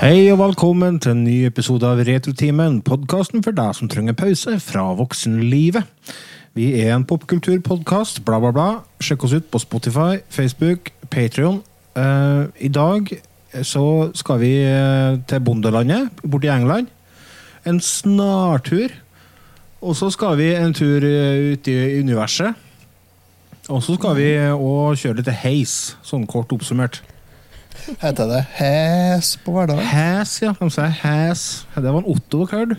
Hei og velkommen til en ny episode av Retrotimen, podkasten for deg som trenger pause fra voksenlivet. Vi er en popkulturpodkast, bla, bla, bla. Sjekk oss ut på Spotify, Facebook, Patrion. I dag så skal vi eh, til bondelandet borti England. En snartur. Og så skal vi en tur eh, ut i universet. Og så skal vi òg kjøre litt heis, sånn kort oppsummert. Heter det hes på hverdagen? Hæs, ja. De sier hæs. Det var en Otto dere hørte.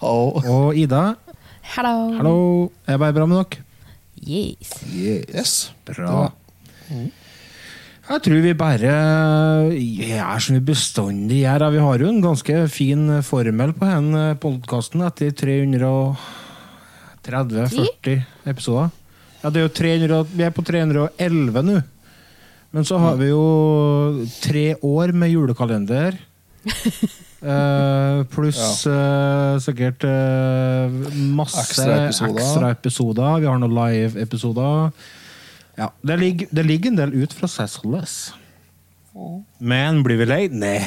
Oh. Og Ida. Hello. Hallo. Er det bra med dere? Yes. Yes. Bra. Jeg tror vi bare gjør som vi bestandig gjør. Vi har jo en ganske fin formel på denne podkasten etter 330-40 episoder. Ja, det er jo 300, vi er på 311 nå. Men så har vi jo tre år med julekalender. Uh, pluss uh, sikkert uh, masse Ekstraepisoder. ekstraepisoder. Vi har noen live-episoder. Ja, det ligger, det ligger en del ut fra Ceciless. Men blir vi lei? Nei.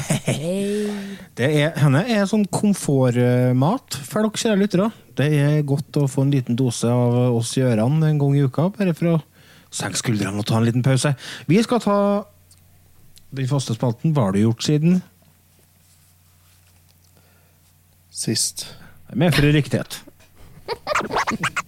Det er, henne er sånn komfortmat for dere kjære lyttere. Det er godt å få en liten dose av oss i ørene en gang i uka, bare for å senke skuldrene og ta en liten pause. Vi skal ta den faste spalten. Hva har du gjort siden? Sist. Med for riktighet.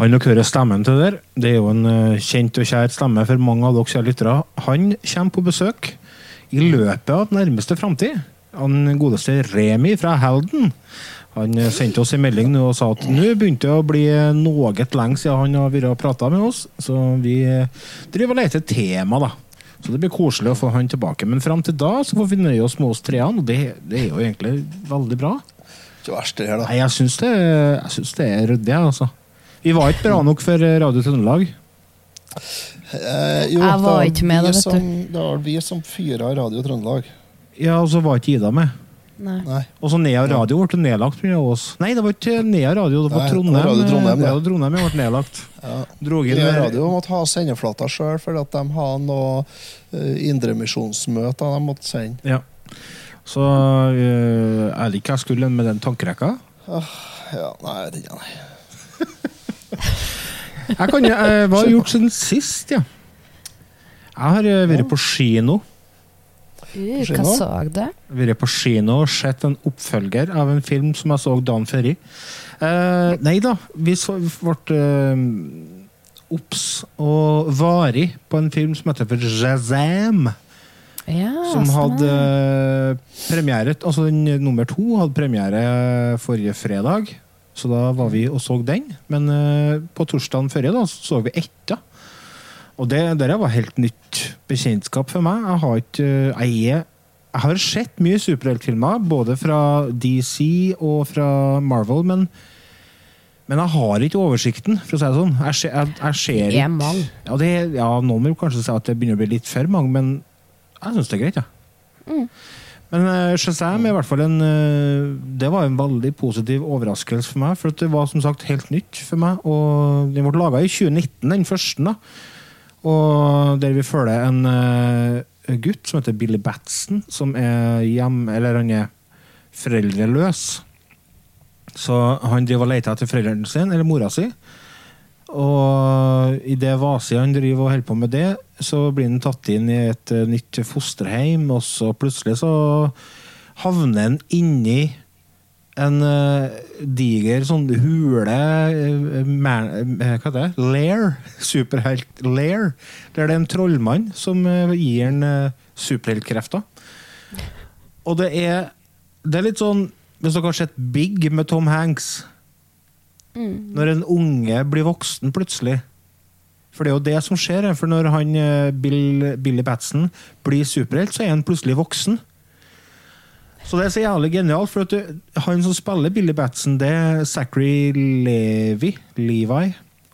Han dere hører stemmen til der, det er jo en eh, kjent og kjær stemme for mange av dere lyttere. Han kommer på besøk i løpet av nærmeste framtid. Han godeste Remi fra Halden. Han eh, sendte oss en melding og sa at nå begynte det å bli noe lenge siden han har vært og prata med oss, så vi eh, driver og leter tema, da. Så det blir koselig å få han tilbake. Men fram til da så får vi nøye oss med oss treene, og det, det er jo egentlig veldig bra. Det her, da. Nei, jeg syns det, jeg syns det er ryddig, altså. Vi var ikke bra nok for Radio Trøndelag. Eh, jo, Jeg var ikke med da, vet som, Det var vi som fyra Radio Trøndelag. Ja, og så var ikke Ida med. Nei. Og så Nea Radio ble nedlagt pga. oss. Nei, det var ikke Nea Radio, det var Nei, Trondheim. var Radio Trondheim, ja. Trondheim ble nedlagt. Ja. Nea inn radio måtte ha sendeflata sjøl, fordi at de har noe uh, indremisjonsmøter de måtte sende. Ja. Så øh, jeg liker jeg skulle med den tankerekka. Ja, nei, jeg vet ikke. Nei. Jeg kan, eh, hva har jeg gjort siden sist, ja? Jeg har øh, vært på kino. Uh, hva så du? vært på kino og sett en oppfølger av en film som jeg så dagen før. Eh, nei da, vi så, ble uh, obs og varig på en film som heter for Jazam. Ja, Som hadde eh, premiere Altså den nummer to hadde premiere forrige fredag. Så da var vi og så den. Men eh, på torsdagen forrige da, så, så vi etta. Og det der var helt nytt bekjentskap for meg. Jeg har ikke eh, Jeg, er, jeg har sett mye superheltfilmer, både fra DC og fra Marvel, men men jeg har ikke oversikten, for å si det sånn. Jeg, jeg, jeg ser Det er mange. ja, det, ja, Noen vil kanskje si at det begynner å bli litt for mange, men jeg syns det er greit. Ja. Mm. Men uh, Shazam er i hvert fall en eh, Det var en veldig positiv overraskelse for meg. For det var som sagt helt nytt for meg. Og Den ble laga i 2019, den første. da Og Der vi følger en uh, gutt som heter Billy Batson, som er hjem... Eller han er foreldreløs. Så han driver og leter etter foreldrene sine, eller mora si. Og idet Vasian driver og holder på med det, så blir han tatt inn i et eh, nytt fosterheim, og så plutselig så havner han inni en eh, diger sånn hule eh, man, Hva heter det? Lair. Superhelt Lair. Der det er en trollmann som gir han superheltkrefter. Og det er Det er litt sånn Hvis dere har sett Big med Tom Hanks Når en unge blir voksen plutselig. For det er jo det som skjer. For når han eh, Bill, Billy Batson blir superhelt, så er han plutselig voksen. Så det er så jævlig genialt, for du, han som spiller Billy Batson, det er Zachary Levi. Levi.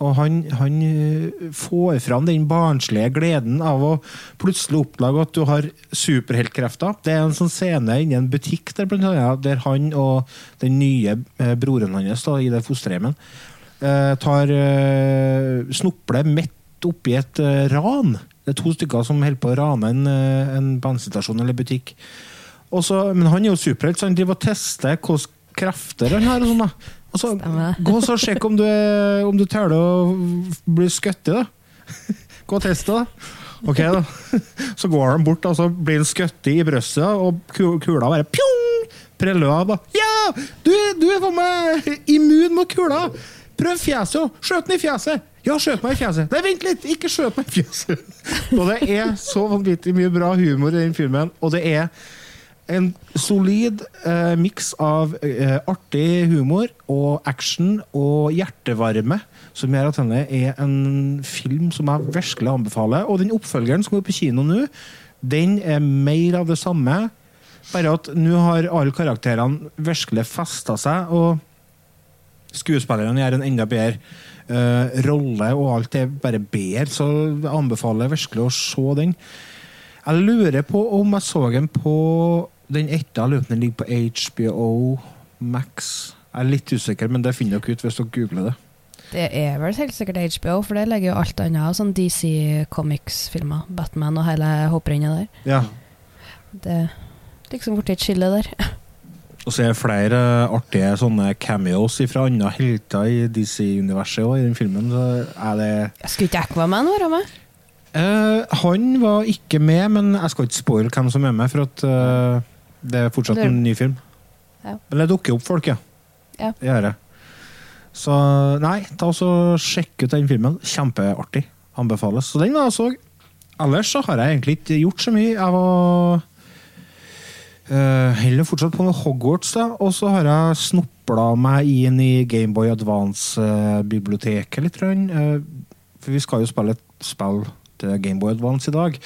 Og han, han eh, får fram den barnslige gleden av å plutselig oppdage at du har superheltkrefter. Det er en sånn scene inni en butikk der, annet, der han og den nye eh, broren hans da, i det fosterhjemmet eh, tar snopler midt oppi et ran. Det er to stykker som holder på å rane en, en bensinstasjon eller butikk. Også, men han er jo superhelt, så han driver og tester hvilke krefter han har. og sånn da. Og så, gå så sjekk om du, er- om du tåler å bli skutt i, da. Gå og test det, da. Ok, da. Så går han bort, og så blir han skutt i brystet, og kula bare pjong! Preller av, da. Ja! Du, du er for meg immun mot kula! Prøv fjeset! Skjøt den i fjeset! Ja, skjøt meg i fjeset! Nei, vent litt! Ikke skjøt meg i fjeset! Og det er så vanvittig mye bra humor i den filmen, og det er en solid eh, miks av eh, artig humor og action og hjertevarme, som gjør at denne er en film som jeg virkelig anbefaler. Og den oppfølgeren som går på kino nå, den er mer av det samme. Bare at nå har alle karakterene virkelig festa seg, og skuespillerne gjør en enda bedre eh, rolle, og alt er bare bedre. Så jeg anbefaler virkelig å se den. Jeg lurer på om jeg så den på den etta. Jeg den ligger på HBO Max. Jeg er litt usikker, men det finner dere ut hvis dere googler det. Det er vel helt sikkert HBO, for det legger jo alt annet sånn DC Comics-filmer. Batman og hele hopprennet der. Ja. Det er liksom blitt et skille der. Og så er det flere artige sånne cameos fra andre helter i DC-universet òg, i den filmen. Så er det Skulle ikke Aquaman være med? Eh, Han var ikke med, men jeg skal ikke spoile hvem som er med, for at eh, det er fortsatt en ny film. Ja. Men det dukker opp folk, ja. Ja. Det gjør det. Så nei, ta og sjekk ut den filmen. Kjempeartig. Anbefales. Så den var jeg så. Ellers så har jeg egentlig ikke gjort så mye. Jeg var uh, heller fortsatt på noe Hogwarts, da. Og så har jeg snopla meg inn i Gameboy Advance-biblioteket litt. Uh, Eh, for vi skal jo spille et spill til Gameboy Advance i dag.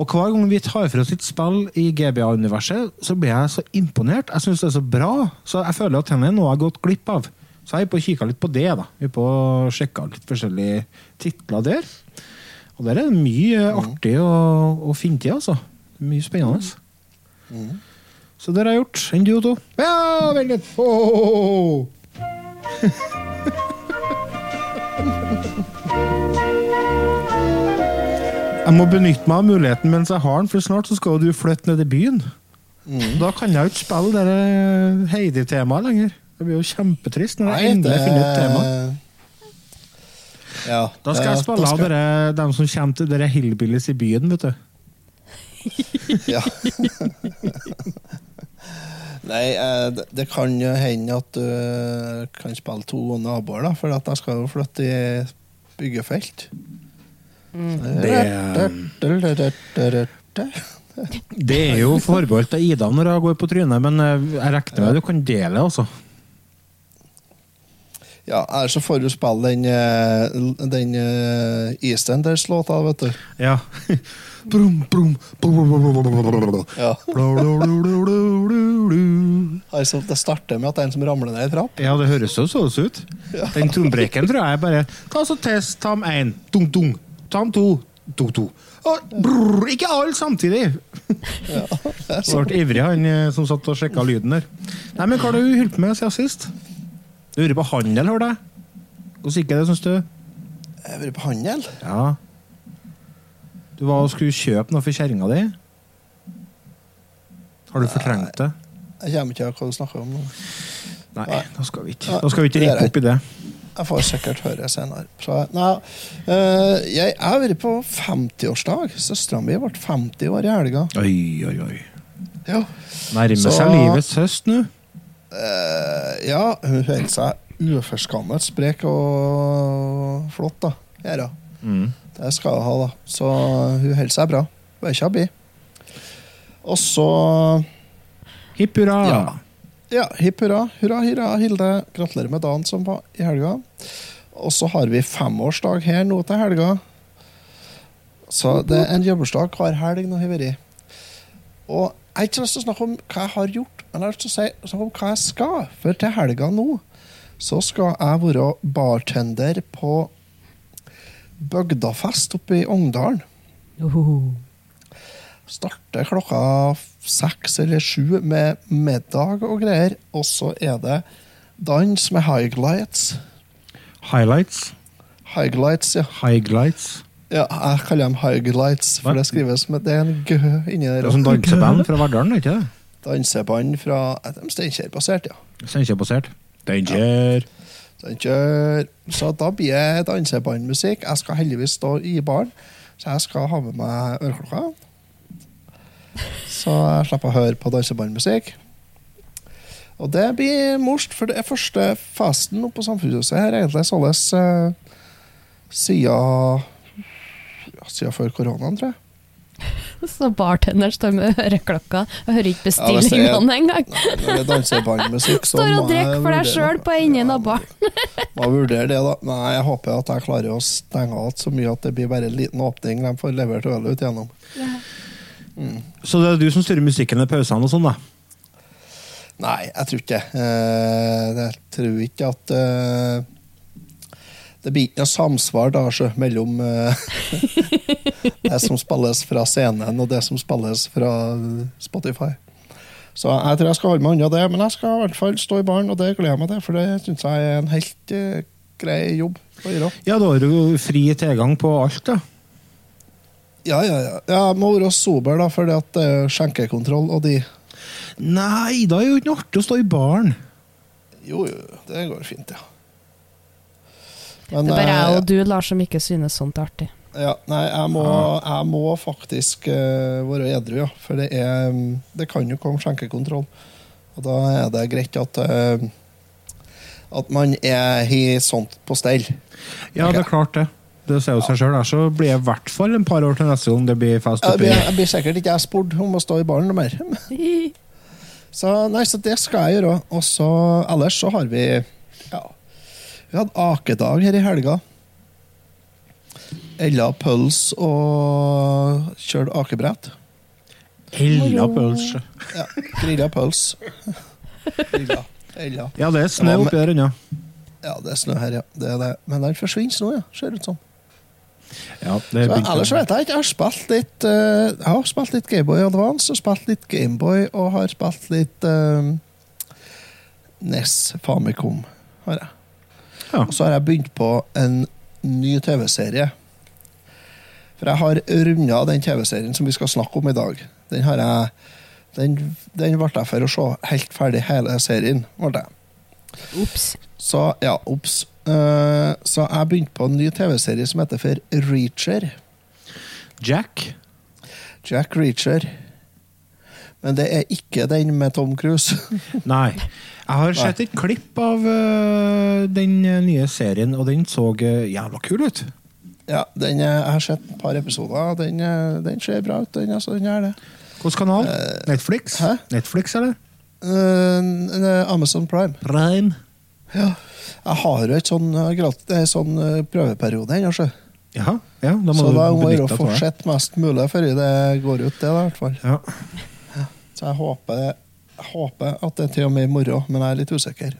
Og hver gang vi tar for oss et spill i GBA-universet, så blir jeg så imponert. Jeg syns det er så bra. Så jeg føler at denne er noe jeg har gått glipp av. Så jeg er på og kikka litt på det. da. Vi er på og sjekka litt forskjellige titler der. Og der er det mye artig å, å finne til, altså. Mye spennende. Så det har jeg gjort. Enn du, Otto? Ja, vent litt! Åh! Jeg må benytte meg av muligheten mens jeg har den, for snart så skal du flytte ned til byen. Da kan jeg jo ikke spille det der Heidi-temaet lenger. Det blir jo kjempetrist når jeg endelig finner ut temaet. Ja, Da skal jeg spille av dere, dem som kommer til dere hillbillies i byen, vet du. Ja. Nei, eh, det- det kan jo hende at du eh, kan spille to naboer, da, for at jeg skal jo flytte i byggefelt. Det er jo forbeholdt Ida når hun går på trynet, men eh, jeg regner med du kan dele, altså. Ja, ellers så får du spille den, eh, den uh, EastEnders-låta, vet du. Ja. Brum, brum, brum. Ja. Altså, det starter med at det er en som ramler ned i trapp. Ja, det høres jo sånn ut. Den trombreken tror jeg bare Ta så test, ta med én, dung, dung. Ta to, to, to. Og, brrr, ikke alle samtidig! Så ble ivrig, han eh, som satt og sjekka lyden der. Nei, men Hva har du holdt på med siden sist? Du hører på handel, hørte jeg. Hvordan gikk det, syns du? Jeg har vært på handel. Ja. Du var og skulle kjøpe noe for kjerringa di. Har du fortrengt det? Jeg kommer ikke til hva du snakker om. nå. Nei, Nei. da skal vi ikke, da skal vi ikke rippe opp i det. Jeg får sikkert høre senere. Så, nei, eh, jeg, jeg har vært på 50-årsdag. Søstera mi ble 50 år i helga. Oi, oi, oi. Ja. Nærmer seg livets høst nå. Eh, ja, hun holder seg uforskammet sprek og flott, da. Her, da. Mm. Det skal hun ha, da. Så hun holder seg bra. Bare ikke bli. Og så Hipp hurra. Ja. Ja, hipp hurra. Hurra, hurra, Hilde. Gratulerer med dagen som var i helga. Og så har vi femårsdag her nå til helga. Så det er en jobbursdag hver helg nå har vært. Og jeg har ikke lyst til å snakke om hva jeg har gjort, men jeg har lyst til å snakke om hva jeg skal. For til helga nå så skal jeg være bartender på Bygdafest oppe i Ongdalen. Uhuhu. Starter klokka seks eller sju med middag og greier. Og så er det dans med highlights. Highlights. Highlights, ja. Highlights. ja jeg kaller dem highlights, for Hva? det skrives med Det er en g inni Det er som danseband fra Verdalen, ikke det? Danseband fra Steinkjer-basert, ja. Steinkjer-basert. Steinkjer. Steinkjer. Så da blir det dansebandmusikk. Jeg skal heldigvis stå i baren, så jeg skal ha med meg øreklokka. Så jeg slipper å høre på dansebandmusikk. Og det blir morsomt, for det er første festen oppe på Samfunnshuset her egentlig såles uh, siden siden før koronaen, tror jeg. Så bartenderen står med øreklokka og hører ikke Ja, bestillingene engang. Nei, Når det dansebandmusikk, så Står og drikker for deg sjøl på enden av baren. Må vurdere det, da. Nei, jeg håper at jeg klarer å stenge alt så mye at det blir bare en liten åpning de får levert ølet ut gjennom. Så det er du som styrer musikken i pausene og sånn, da? Nei, jeg tror ikke det. Eh, jeg tror ikke at eh, Det blir ikke noe samsvar da, så, mellom eh, det som spilles fra scenen, og det som spilles fra Spotify. Så jeg tror jeg skal holde meg unna det, men jeg skal i hvert fall stå i baren, og det gleder jeg meg til, for det syns jeg er en helt grei jobb å gjøre. Ja, da har du jo fri tilgang på alt, da. Ja, ja, ja. Jeg må være sober, da, fordi det er skjenkekontroll og de Nei, da er det jo ikke noe artig å stå i baren. Jo, jo, det går fint, ja. Men, Det er bare jeg eh, og du, Lars, som ikke synes sånt er artig. Ja, nei, jeg må, jeg må faktisk uh, være edru, ja. For det er Det kan jo komme skjenkekontroll. Og da er det greit at uh, At man er har sånt på stell. Ja, det er klart det. Det sier jo seg sjøl. Så blir det i hvert fall en par år til neste gang det blir fest oppi Jeg, jeg blir sikkert ikke jeg spurt om å stå i baren noe mer. Så, nei, så det skal jeg gjøre. Og så ellers så har vi Ja. Vi hadde akedag her i helga. Ella pøls og kjørte akebrett. Ella pølse. Ja, grilla pøls. Grilla. Ella. Ja, det er snø oppi der ennå. Ja, det er snø her, ja. Det er det. Men den forsvinner nå, ja. Ser ut som. Ja, det Så, ellers vet jeg ikke. Jeg har spilt litt eh, Jeg har spilt litt Gameboy Advance, og spilt litt Gameboy, og har spilt litt uh, NES Famicom. Har jeg. Ja. Og så har jeg begynt på en ny TV-serie. For jeg har runda den TV-serien som vi skal snakke om i dag. Den har jeg Den, den ble jeg for å se helt ferdig hele serien. ble jeg. Ops. Så ja, obs. Eh, så jeg begynte på en ny TV-serie som heter for Reacher. Jack. Jack Reacher. Men det er ikke den med Tom Cruise. Nei. Jeg har sett et klipp av øh, den nye serien, og den så jævla kul ut. ja, den, Jeg har sett et par episoder. Den, den ser bra ut, den. Altså, den er det. Hvilken kanal? Netflix? hæ? Netflix, eller? Uh, Amazon Prime. Prime. Ja. Jeg har jo et sånn, eh, eh, sånn eh, prøveperiode ennå, sjø. Ja, ja, da må Så du da må jeg fortsette mest mulig før det går ut, det, da, i hvert fall. Ja. Så jeg håper, jeg håper at det er til og med i morgen, men jeg er litt usikker.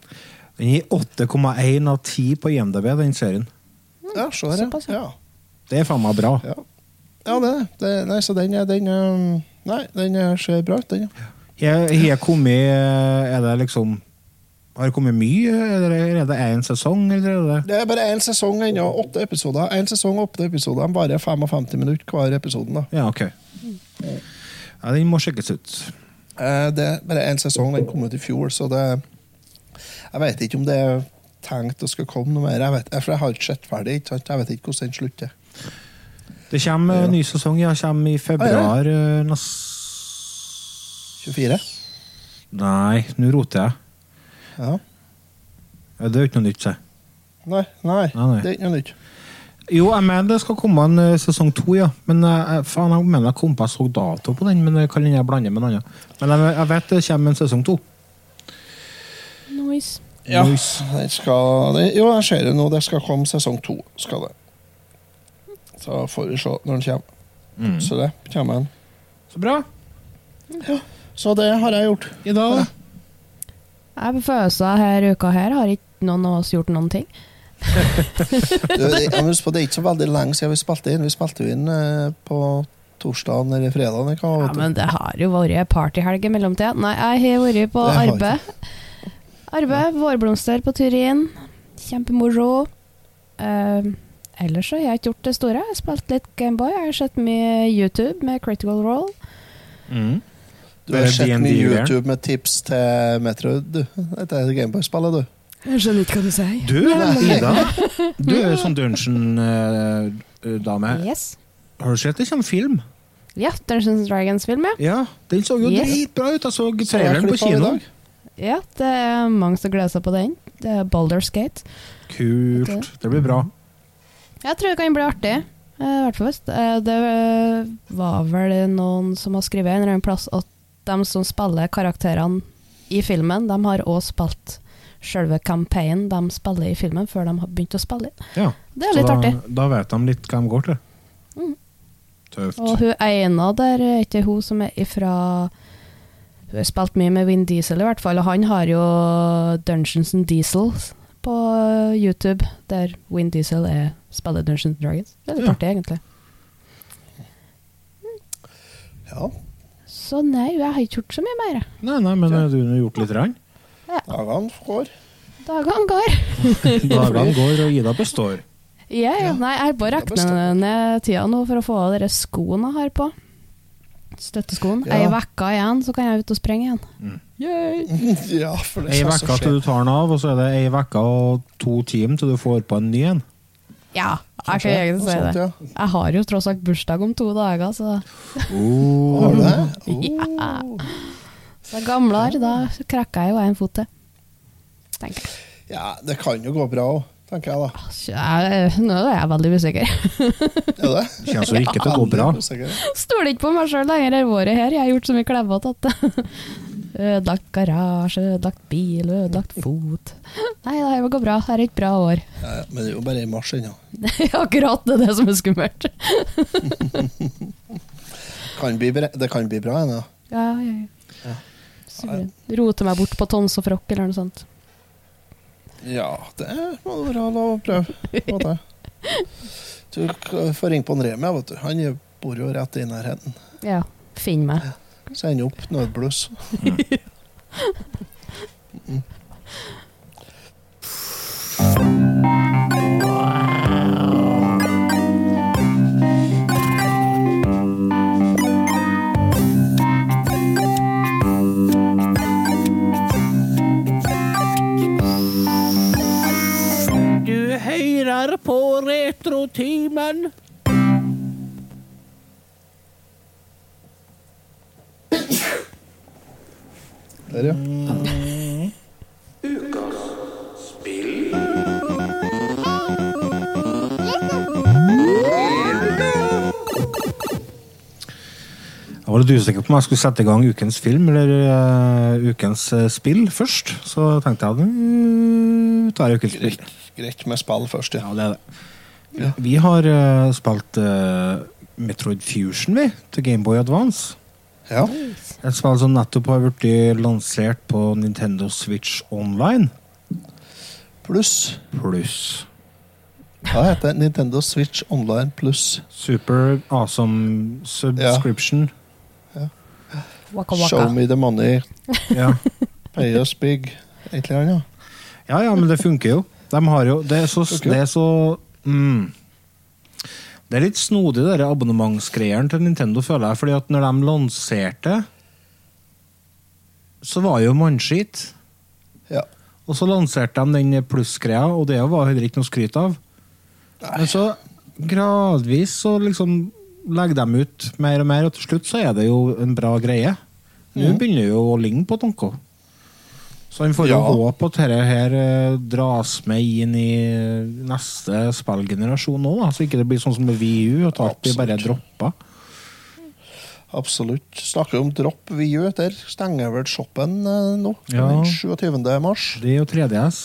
Den gir 8,1 av 10 på IMDb, den serien. Ja, se det. Såpass, ja. ja. ja. Det er faen meg bra. Ja, ja det er det. Nei, så den, er- den er- Nei, den er- ser bra ut, den, ja. Har jeg kommet Er det liksom Har det kommet mye? Eller er det én sesong, eller er det Det er bare én sesong ennå. Åtte episoder. Én sesong åtte episoder. Bare 55 minutter hver episode. da. Ja, ok. Ja, den må sjekkes ut. Eh, Det er bare én sesong. Den kom ut i fjor, så det Jeg vet ikke om det er tenkt det skal komme noe mer. Jeg, vet, for jeg har ikke sett ferdig. Jeg vet ikke hvordan den slutter. Det kommer en ny sesong. Ja, kommer i februar. eh, nest... 24? Nei, nå roter jeg. Ja. Ja, Det er jo ikke noe nytt, se. Nei, nei, Nei, nei. det er ikke noe nytt. Jo, jeg mener det skal komme en eh, sesong to, ja. Men eh, faen, jeg mener jeg kom på jeg så dato på den, men det kan jeg blander med noe annet. Men jeg, jeg vet det kommer en sesong to. Nois. Ja, Nice. det skal, det, jo, jeg ser det nå. Det skal komme sesong to. skal det. Så får vi se når den kommer. Mm. Så det kommer en. Så bra. Så det har jeg gjort. I dag, da? Jeg på følelser her uka her har ikke noen av oss gjort noen ting. Du, det, jeg må huske på, det er ikke så veldig lenge siden vi spilte inn. Vi spilte inn eh, på torsdagen eller fredagen. Ja, men det har jo vært partyhelg i mellomtida. Nei, jeg har vært på arbeid. Arbeid, vårblomster på Turin. Kjempemoro. Uh, ellers så har jeg ikke gjort det store. Jeg har spilt litt Gameboy. Jeg har sett mye YouTube med Critical Role. Mm. Du har sett mye. YouTube med tips til Metroid, du. Dette er Gameboy-spillet, du. Jeg skjønner ikke hva du sier. Du, Ida. Du er sånn dungeon-dame. Yes. Har du sett det kommer film? Ja, Dungeons Dragons-film, ja. Ja, den så jo Yes. dritbra ut. Jeg så traileren på kino. Ja, det er mange som gleder seg på den. Det er Baldur's Skate. Kult. Det blir bra. Jeg tror det kan bli artig. Eh, I hvert fall hvis eh, Det eh, var vel noen som har skrevet en eller annen plass at de som spiller karakterene i filmen, de har også spilt selve campaignen de spiller i filmen, før de har begynt å spille. Ja. Det er Så litt da, artig. Da vet de litt hva de går til. Mm. Tøft. Og hun ene der er ikke hun som er ifra Hun har spilt mye med Vin Diesel, i hvert fall, og han har jo Dungeons and Diesel på YouTube, der Vin Diesel er, spiller Dungeons and Dragons. Det er litt Ja. artig, egentlig. Ja, Så nei, jeg har ikke gjort så mye mer. Nei, nei, men du har gjort litt. Rann. dagene går. Dagene går. Dagene går, og Ida består. Ja, ja. Nei, jeg bare regner ned tida nå for å få av de skoene jeg har på. Støtteskoen. Ja. Ei uke igjen, så kan jeg ut og sprenge igjen. Mm. Ja, for det Ei uke til du tar den av, og så er det ei uke og to timer til du får på en ny en. Ja, jeg kan egentlig si det. Ja. Jeg har jo tross alt bursdag om to dager, så Oh. Har du det? Ja. Oh. så gamlere, da krakka jeg jo en fot til. Tenker jeg. Ja, det kan jo gå bra òg, tenker jeg da. jeg. Nå er jeg veldig usikker. Er det? Kjennes jo ikke til å gå bra. Stoler ikke på meg sjøl lenger det året her. Jeg har gjort så mye klevete at Ødelagt garasje, ødelagt bil, ødelagt fot. Nei, det her går bra. Det er et bra år. Ja, ja, men det er jo bare i mars ennå. Akkurat det er det som er skummelt. Kan bli Det kan bli bra ennå. Ja, ja, ja. ja. Rote meg bort på tons og frokk eller noe sånt. Ja, det må det være lov å prøve. Du får ringe på en Remi, vet du. Han bor jo rett i nærheten. Ja, finn meg. Send opp nødbluss. Du hører på Retrotimen. Der, ja. Jeg var litt usikker på om jeg skulle sette i gang ukens film eller uh, ukens uh, spill først. Så tenkte jeg at uh, tar jeg ukens spill. Greit, med spill først, ja. Ja, det er det. Ja. Vi har uh, spilt eh, Metroid Fusion vi, til Gameboy Advance. Ja. Et spill som nettopp har blitt lansert på Nintendo Switch Online. Pluss Pluss Hva heter det? Nintendo Switch Online pluss Super awesome subscription. Waka Show me the money, Ja. pay us big. Et eller annet. ja, ja, men det funker jo. De har jo Det er så, det er så mm, Det er litt snodig, de abonnementsgreiene til Nintendo, føler jeg. fordi at når de lanserte, så var jo mannskitt. Ja. Og så lanserte de den plussgreia, og det var heller ikke noe skryt av. Men så gradvis så liksom legger de ut mer og mer, og til slutt så er det jo en bra greie. Nå mm. begynner det jo å ligne på noe. Så han får jo Ja. håpe at dette her eh, dras med inn i neste spillgenerasjon òg, så ikke det blir sånn som med VU, at alt blir bare droppa. Absolutt. Snakker om dropp VU. Der stenger vel shoppen eh, nå. Ja. Den 27. mars. Det er jo 3DS.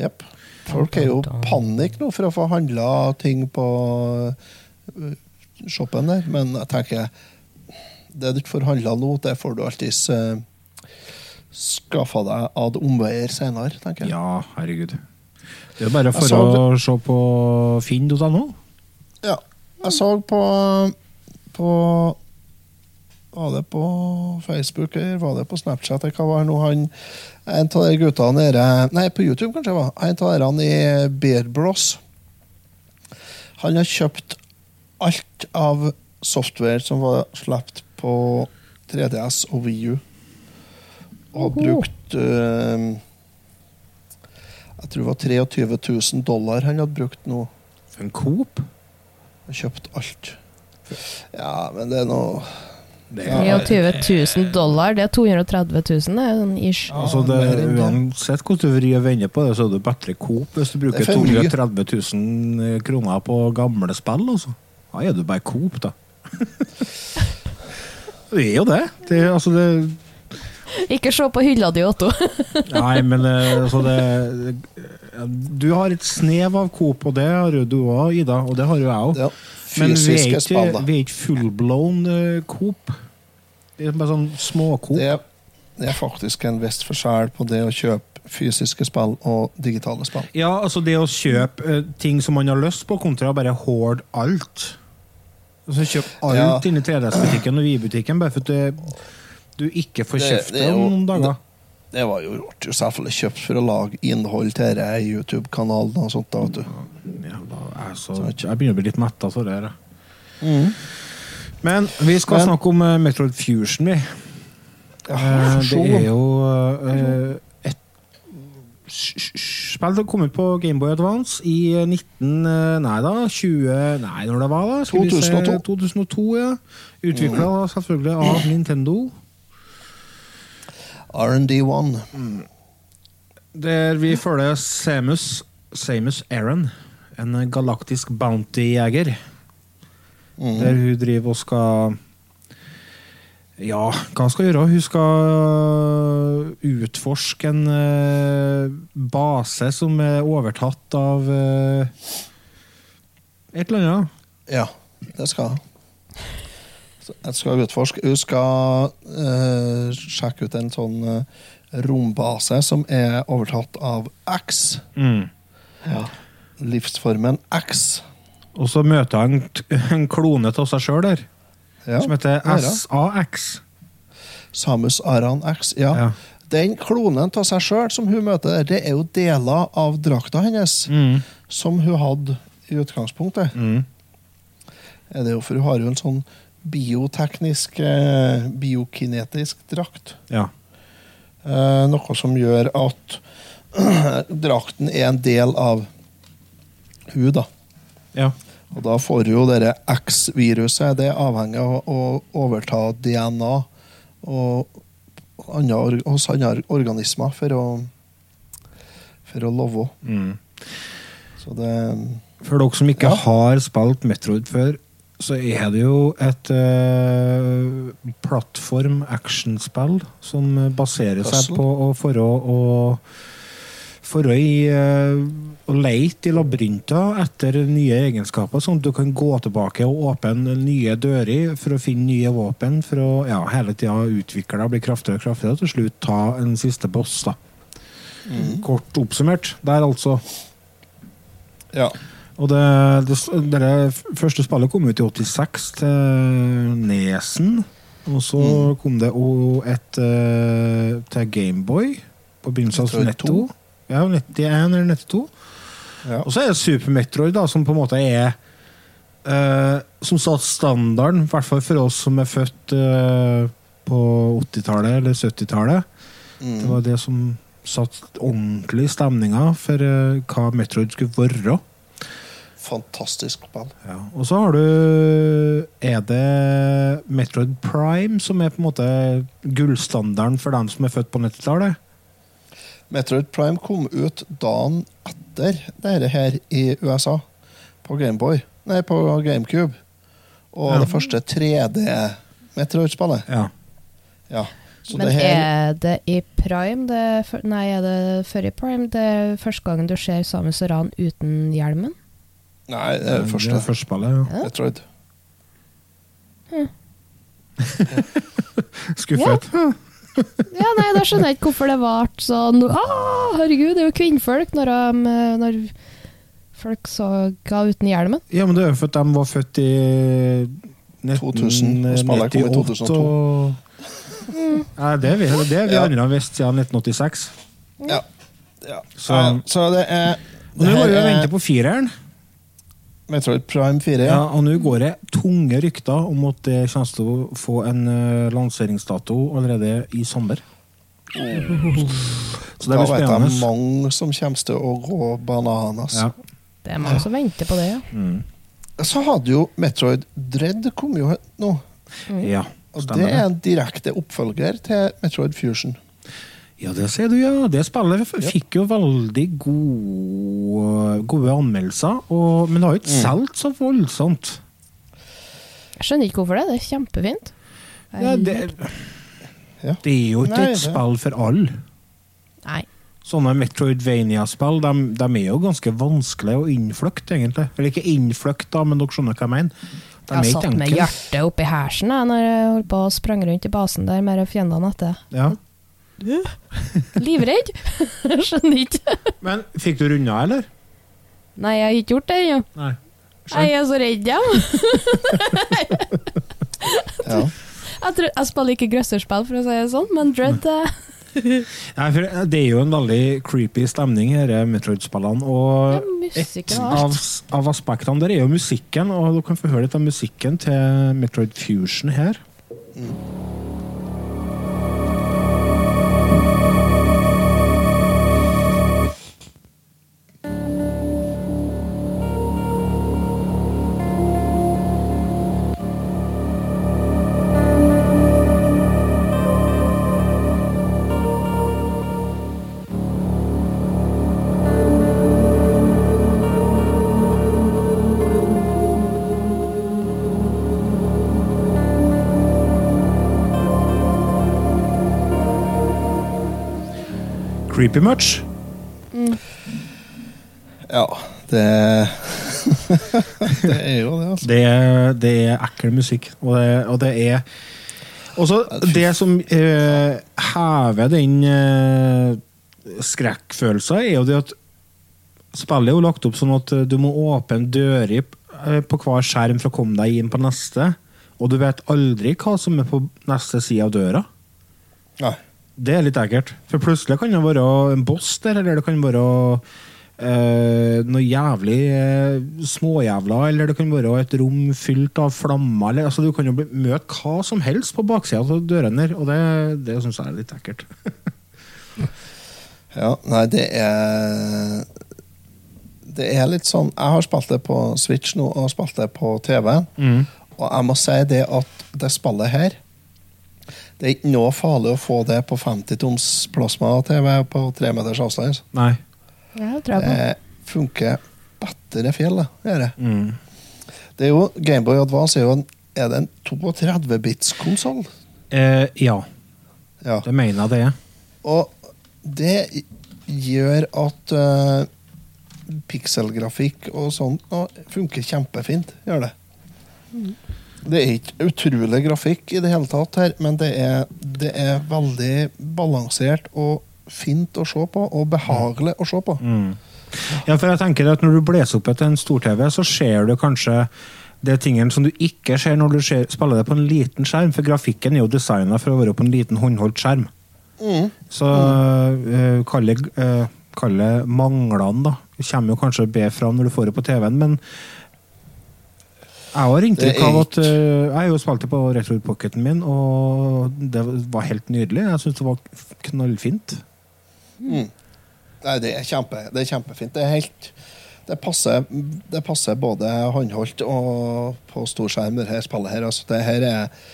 Jepp. Folk er jo panikk nå for å få handla ting på eh, shoppen der, men jeg tenker det du ikke får handla nå, det får du alltids uh, skaffa deg ad omveier senere, tenker jeg. Ja, herregud. Det er bare for så å se på finn.no. Ja. Jeg så på på Var det på Facebook eller var det på Snapchat? Hva var nå han En av de guttene nede Nei, på YouTube, kanskje. var En av dere i Beard Bros. Han har kjøpt alt av software som var sluppet på 3DS og VU. Og har brukt uh, Jeg tror det var 23 000 dollar han hadde brukt nå. For en Coop. Har kjøpt alt. Ja, men det er noe Det Ja. 23 000 dollar, det er 230 000, det er sånn ish. Altså det, uansett hvordan du vrir og vender på det, så er det bedre Coop hvis du bruker Det er for mye. 230 000 kroner på gamle spill. Altså. Da er du bare Coop, da. det er jo det. det, altså det Ikke se på hylla di, Otto. nei, men eh, altså det Du har et snev av Coop, og det har jo du òg, Ida. Og det har jo jeg òg. ja, Men vi er ikke, vi er ikke full-blown eh, Coop. Det er bare sånn små-Coop. Det, det er faktisk en viss forskjell på det å kjøpe fysiske spill og digitale spill. Ja, altså det å kjøpe eh, ting som man har lyst på, kontra å bare hoard alt. Altså Kjøp alt Ja. inni 3DS-butikken og vi butikken bare for at det, du ikke får Det- det det er om noen dager. Det var jo jo selvfølgelig kjøpt for å lage innhold til denne YouTube-kanalen og sånt. da, vet du. Jævla, jeg, så, jeg begynner å bli litt mett av det her. Mm. Men vi skal Men- snakke om uh, Metroid Fusion, vi. Ja, Eh, det er jo uh, spill som kom ut på Gameboy Advance i eh, 19... eh, Nei da, 20... Nei, når det var da? Skal vi se, 2002. 2002, ja. Utvikla selvfølgelig av Nintendo. R&D1. Der vi følger Samus, Samus Aran, en galaktisk bounty-jeger. Mm. Der hun driver og skal Ja, hva skal hun gjøre? Hun skal utforske en uh, base som er overtatt av uh, et eller annet. Ja, det skal jeg. Jeg skal utforske. Hun skal uh, sjekke ut en sånn uh, rombase som er overtatt av X. Mm. Livsformen X. Og så møter han en klone av seg sjøl der, Ja, som heter er. SAX. Samus Aran X. Ja. Ja. Den klonen av seg sjøl som hun møter der, det er jo deler av drakta hennes Mm. som hun hadde i utgangspunktet. Mm. Er det jo, for hun har jo en sånn bioteknisk, eh, biokinetisk drakt. Ja. Eh, noe som gjør at drakten er en del av hun, da. ja. Og da får jo dette X-viruset Det er avhengig av å overta DNA og andre, hos andre organismer for å for å leve. Mm. Så det For dere som ikke Ja. har spilt Metroid før, så er det jo et uh, plattform-actionspill som baserer seg på å for å, å for å, i, eh, å leite i labyrinter etter nye egenskaper, sånn at du kan gå tilbake og åpne nye dører for å finne nye våpen, for å ja, hele tida utvikle deg, bli kraftigere og kraftigere, og til slutt ta en siste boss. da. Kort oppsummert. Der, altså. Ja. Og det, det, det første spillet kom ut i 86 til Nesen. Og så kom det et eh, til Gameboy på begynnelsen av Metroid Netto. Ja, 91 eller 92. ja. Og så er det Super Metroid, da, som på en måte er uh, Som satt standarden, i hvert fall for oss som er født uh, på 80-tallet eller 70-tallet. Mm. Det var det som satt ordentlig stemninga for hva Metroid skulle være. Fantastisk band. Ja. Og så har du Er det Metroid Prime som er på en måte gullstandarden for dem som er født på 90-tallet? Metroid Prime kom ut dagen etter dette her i USA. På Gameboy. Nei, på GameCube. Og Ja. det første 3D-Metroid-spillet. Ja. Ja. Så Men det her er det i prime? Det, er nei, er det før i prime? Det er første gangen du ser Samus Aran uten hjelmen? Nei, det er det første. Det er første spillet, ja. Ja. Metroid. Skuffet. Ja, nei, da skjønner jeg ikke hvorfor det ble sånn ah, Herregud, det er jo kvinnfolk når, de, når folk så ga uten hjelmen. Ja, men det er jo fordi de var født i 2000, og og... kom i 2002. og- Ja, det er vi, det er vi Ja. andre har visst siden 1986. Ja. ja. Så- Så, så det er Og nå må vi jo er på fireren. Metroid Prime 4. Ja, Ja. og nå går det tunge rykter om at det kommer til å få en eh, lanseringsdato allerede i sommer. Så det blir spennende. Da vet jeg mange som kommer til å gå bananas. Ja. Det er mange som venter på det, ja. Mm. Så hadde jo Metroid Dread kom jo nå. ja, Og det er en direkte oppfølger til Metroid Fusion. Ja, det ser du, ja. Det spillet fikk jo veldig gode, gode anmeldelser, og, men det har jo ikke Mm. solgt så voldsomt. Jeg skjønner ikke hvorfor det. Det er kjempefint. Ja, det, Ja. det er jo ikke Nei, et spill for alle. Nei. Sånne Metroidvania-spill de, de er jo ganske vanskelige å innfløkte, egentlig. Eller ikke innfløkte, men dere skjønner hva jeg mener. De er Jeg satt med hjertet oppi hersen jeg, når jeg holdt på og sprang rundt i basen der med fiendene etter. Ja. Livredd? Jeg skjønner ikke. Men fikk du runda, eller? Nei, jeg har ikke gjort det ennå. Jeg er så redd, ja. Ja. Jeg, tror, jeg spiller ikke grøsserspill, for å si det sånn, men Dread eh, Nei, for det er jo en veldig creepy stemning, disse Metroid-spillene. Og et av, av aspektene der er jo musikken, og du kan få høre litt av musikken til Metroid Fusion her. Creepy much? ja. Det Det er jo det, altså. Det det er ekkel musikk, og det, og det er også det som eh, hever den eh, skrekkfølelsen, er jo det at spillet er jo lagt opp sånn at eh, du må åpne dører eh, på hver skjerm for å komme deg inn på neste, og du vet aldri hva som er på neste side av døra. Nei. Det er litt ekkelt. For plutselig kan det være en boss der, eller det kan være Uh, noe jævlig uh, småjævla, eller det kan være et rom fylt av flammer. Eller, altså, du kan jo møte hva som helst på baksida av dørene der, og det, det syns jeg er litt ekkelt. Ja, nei, det er Det er litt sånn Jeg har spilt det på Switch nå, og spilt det på TV. Mm. Og jeg må si det at det spillet her Det er ikke noe farlig å få det på 50 toms plasma-TV på tre meters avstand. Nei. Ja, det tror jeg på. Det funker bedre fjell, det. Mm. Det er jo Gameboy Advance er jo en, er det en 32-bits-konsoll. Eh, ja, Ja. det mener jeg det er. Og det gjør at uh, pikselgrafikk og sånt funker kjempefint. Gjør det. Det er ikke utrolig grafikk i det hele tatt her, men det er, det er veldig balansert og fint å se på, og behagelig å se på. Mm. Ja, for jeg tenker at Når du blåser opp etter en stor-TV, så ser du kanskje det tingene som du ikke ser når du ser, spiller det på en liten skjerm, for grafikken er jo designa for å være på en liten håndholdt skjerm. Mm. Så uh, kalle, eh, kalle manglene, da. Det kommer jo kanskje bedre fram når du får det på TV-en, men jeg har inntrykk av at eh, Jeg jo spilte på Retro Pocketen min, og det var helt nydelig. Jeg syns det var knallfint. Nei, det er, kjempe, det er kjempefint. Det er helt det passer, det passer både håndholdt og på storskjerm, det her spillet her. Altså, det her er,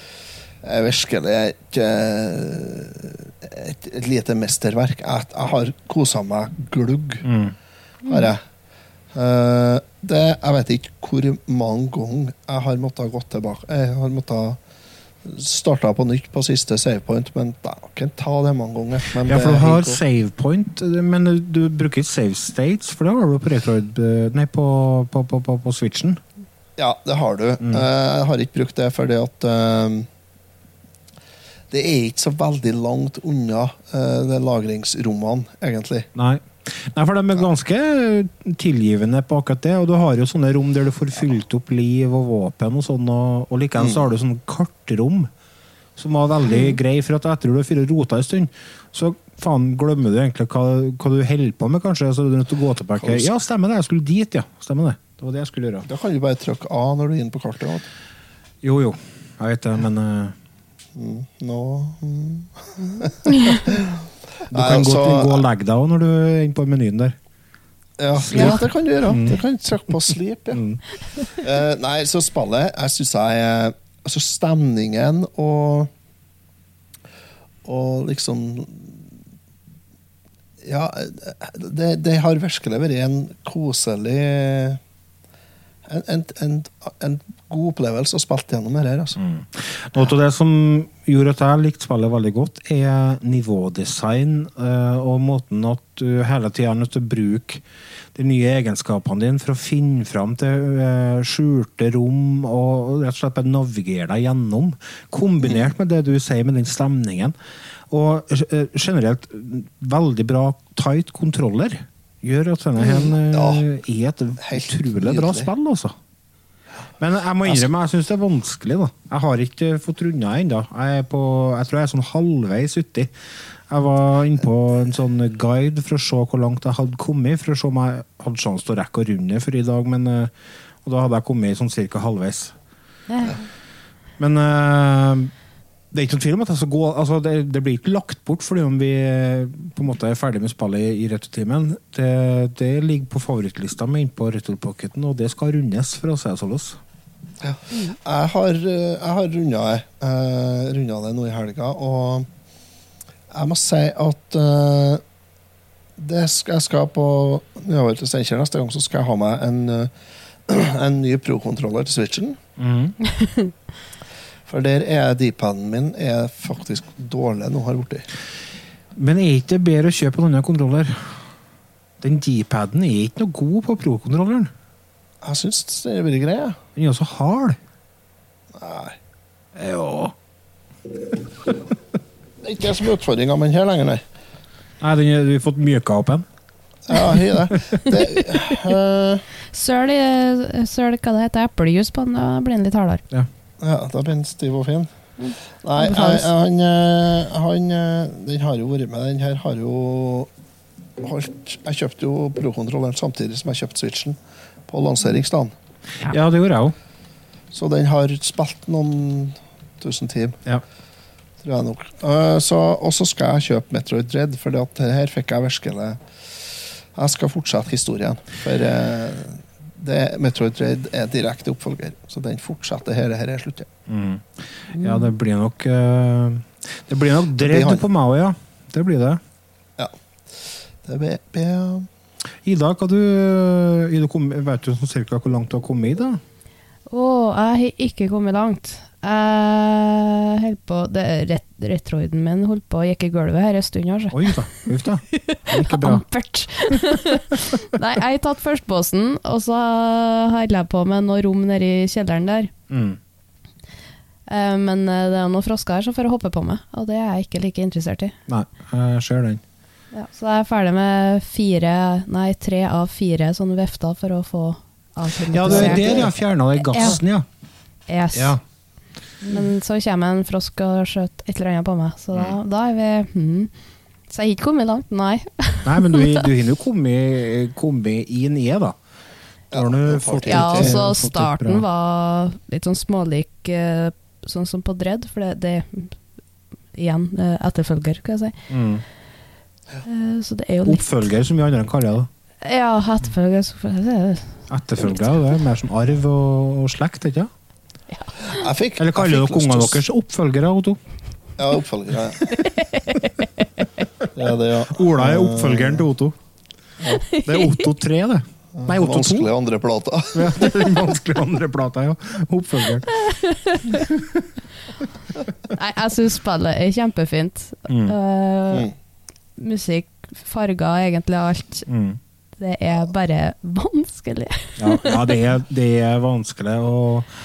er virkelig et, et, et lite mesterverk. Jeg, jeg har kosa meg glugg, har jeg. Eh, det, jeg vet ikke hvor mange ganger jeg har måttet gå tilbake. Jeg har måttet starta på nytt på siste savepoint, men da kan ta det mange ganger. Men Ja, for du har savepoint, men du bruker ikke save states, for det har du på Retroid Nei, på, på, på, på, på Switchen. Ja, det har du. Mm. Eh, jeg har ikke brukt det fordi at eh, Det er ikke så veldig langt unna uh, lagringsrommene, egentlig. Nei. Nei, for de er ganske tilgivende på akkurat det. Og du har jo sånne rom der du får fylt opp liv og våpen og sånn, og, og likevel så har du sånne kartrom som var veldig grei, for at etter du har rota en stund, så faen glemmer du egentlig hva, hva du holder på med, kanskje. Så er du nødt til å gå tilbake. Ja, stemmer det, jeg skulle dit, ja. Stemmer det. Det var det jeg skulle gjøre. Da kan du bare trykke A når du er inne på kartet. vet. Jo, jo. Jeg vet det, men Mm, nå mm. du Nei, kan altså- gå og legge deg òg når du er inne på menyen der. ja, ja, det kan du gjøre. Du kan trykke på sleep, ja. Mm. uh, nei, så spillet Jeg syns jeg Altså, stemningen og Og liksom Ja, det, det har virkelig vært en koselig en, en, en, en god opplevelse å spille gjennom det her. Altså. Noe av det som gjorde at jeg likte spillet veldig godt, er nivådesign eh, og måten at du hele tida er nødt til å bruke de nye egenskapene dine for å finne fram til eh, skjulte rom og rett og slett bare navigere deg gjennom. Kombinert med det du sier med den stemningen. Og eh, generelt veldig bra tight kontroller gjør at denne her eh, Ja. er et utrolig bra spill, altså. Men jeg må innrømme, jeg syns det er vanskelig. da. Jeg har ikke fått runda ennå. Jeg, er på- jeg tror jeg er sånn halvveis uti. Jeg var inne på en sånn guide for å se hvor langt jeg hadde kommet, for å se om jeg hadde sjanse til å rekke å runde for i dag. Men, eh, og da hadde jeg kommet sånn cirka halvveis. Men eh, det er ikke noen tvil om at jeg skal gå altså det, det blir ikke lagt bort fordi om vi eh, på en måte er ferdig med spillet i, i returtimen. Det, det ligger på favorittlista mi innpå returpocketen, og det skal rundes, for å si det sånn. Ja. Jeg har, eh, jeg har runda det, eh, runda det nå i helga, og jeg må si at uh, det skal, jeg skal på nedover til Steinkjer neste gang, så skal jeg ha meg en, eh, en ny pro-kontroller til Switchen. For der er D-paden min er faktisk dårlig nå, har blitt. Men er ikke det bedre å kjøpe en annen kontroller? Den D-paden er ikke noe god på pro-kontrolleren. Jeg syns det er veldig grei. jeg. Den er også hard. Nei. Jo. Det er ikke det som er utfordringa med den her lenger, nei. Nei, den er, vi har fått myka opp en. Ja, har det. det eh, Søl, i- søl hva det heter, eplejus på den, da blir den litt hardere. Ja, da blir den stiv og fin. Nei, jeg, han, eh, han eh, Den har jo vært med. Den her har jo holdt Jeg kjøpte jo Pro-kontrolleren samtidig som jeg kjøpte Switchen på lanseringsdagen. Ja, det gjorde jeg òg. Så den har spilt noen tusen timer, Ja. tror jeg nok. Eh, og så skal jeg kjøpe Metroid Dread, for det her fikk jeg virkelig Jeg skal fortsette historien. For eh, det, Metroid Dread er direkte oppfølger, så den fortsetter her. Her er slutt. ja. Mm. Ja, det blir nok eh, Det blir nok Dread dredd på meg òg, ja. Det blir det. Ja. Det blir, blir Ida, hva du, Ida kom, vet du sånn cirka hvor langt du har kommet i? det? Å, jeg har ikke kommet langt. Jeg holdt på det, rett, Retroiden min holdt på å gikk i gulvet her en stund. Altså. Oi da. Uff da. Ikke bra. Ampert. Nei, jeg har tatt førstbåsen, og så holder jeg på med noe rom nede i kjelleren der. Mm. Eh, Men eh, det er noen frosker her som får hoppe på meg, og det er jeg ikke like interessert i. Nei, jeg ser den. Ja, så da er jeg ferdig med fire, nei, tre av fire sånne vefter for å få avklimatisert. Ja, det er der jeg fjerna den gassen, ja. Yes. ja. Men så kommer en frosk og skjøt et eller annet på meg, så da, da er vi hmm. Så jeg har ikke kommet langt, nei. Nei, men du, du har jo kommet, kommet inn i det, da. Da har du fått Ja, og så starten var litt sånn smålik eh, sånn som på Dredd, for det, det Igjen, eh, etterfølger, kan jeg si. mm. Eh, Så det er jo litt Oppfølger, som vi andre kaller det. Ja, etterfølger er- Etterfølger det er mer som arv og, og slekt, ikke sant? Jeg Eller kaller dere ungene deres oppfølgere, Otto? Ja, oppfølger. Ja. Det ja. Ola er oppfølgeren til Otto. Det er Otto 3, det. Nei, Otto 2. Vanskelig andre plata. Ja, det er den vanskelige andre plata, ja. Oppfølgeren. Nei, jeg syns spillet er kjempefint. Mm. Uh, Mm. Musikk, farger, egentlig alt. Mm. Det er bare vanskelig. Ja, ja det, er, det er vanskelig Og,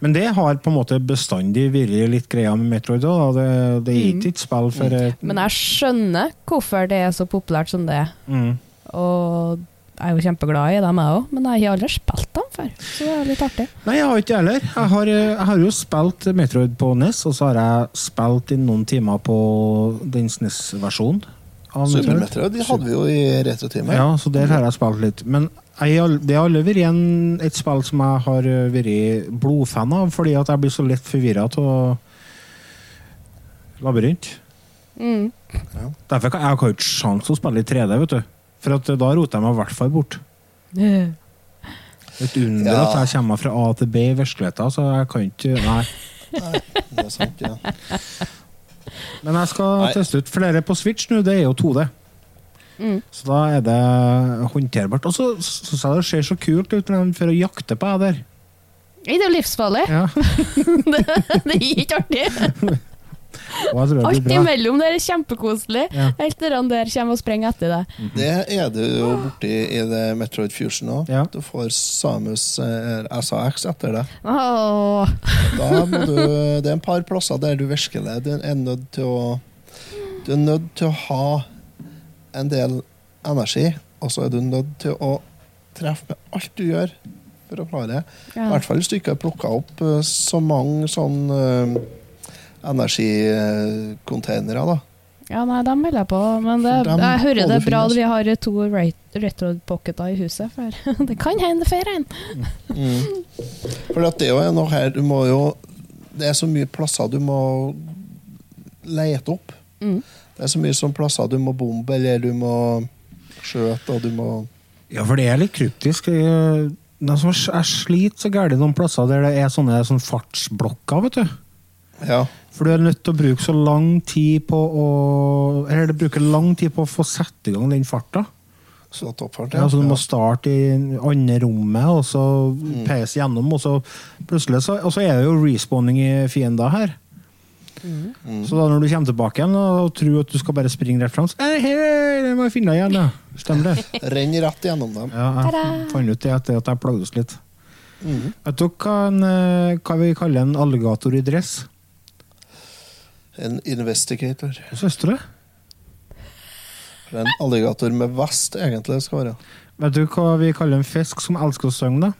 Men det har på en måte bestandig vært litt greia med Metroid Da. Det, det er ikke et spill for mm. Men jeg skjønner hvorfor det er så populært som det er. mm. Og jeg er jo kjempeglad i dem, jeg òg, men jeg har aldri spilt dem før. Så det er litt artig. Nei, jeg har ikke heller. Jeg har, eh, jeg har jo spilt Metroid på NES, og så har jeg spilt i noen timer på den SNES-versjonen. Metroid de hadde vi jo i retrotimen. Ja, så der har jeg spilt litt. Men jeg, det har aldri vært en, et spill som jeg har eh, vært blodfan av, fordi at jeg blir så lett forvirra av labyrint. Mm. Derfor kan jeg har ikke sjans til å spille i 3D, vet du. For at da roter jeg meg i hvert fall bort. Et under Ja. at jeg kommer fra A til B i virkeligheten, så jeg kan ikke Nei. Det er sant, ja. Men jeg skal Nei. teste ut flere på Switch nå, det er jo 2D. Mm. Så da er det håndterbart. Og så syns jeg det ser så kult ut når de å jakte på deg der. Det er jo livsfarlig. Ja, det, det er ikke artig. og jeg tror det Alt imellom der er kjempekoselig. Ja. Helt til han der kommer og sprenger etter deg. Det er du jo borti i det Metroid Fusion òg. Ja. Du får Samus eh, SAX etter deg. Åh. Da må du, det er en par plasser der du virkelig du er nødt til å Du er nødt til å ha en del energi, og så er du nødt til å treffe med alt du gjør for å klare det. I hvert fall hvis du ikke har plukka opp eh, så mange sånn uh, energicontainere, da. ja, nei, dem melder jeg på. Men det, jeg hører det det er bra at vi har to re- retro-pocketer i huset, for det kan hende det får en. Mm. For det er jo noe her Du må jo Det er så mye plasser du må lete opp. Mm. Det er så mye sånn plasser du må bombe, eller du må skjøte, og du må Ja, for det er litt kryptisk. Jeg jeg sliter så gærent noen plasser der det er sånne, sånne fartsblokker, vet du. Ja. For du er nødt til å bruke så lang tid på å Eller det bruker lang tid på å få sette i gang den farta. Så oppfart, Ja, så du må starte i andre rommet, og så peise gjennom, og så plutselig så, Og så er det jo respawning i fiender her. Mm. Så da når du kommer tilbake igjen og tror at du skal bare springe rett fram, så hey, hei, det må jeg finne deg igjen, da. Stemmer det? Renn rett gjennom dem. Ja, jeg fant ut det etter at jeg plagdes litt. Mhm. Vet dere hva, en, eh, hva vi kaller en alligator i dress? En investigator. Søstre? det? er En alligator med vest, egentlig, skal være. Vet du hva vi kaller en fisk som elsker å synge, da?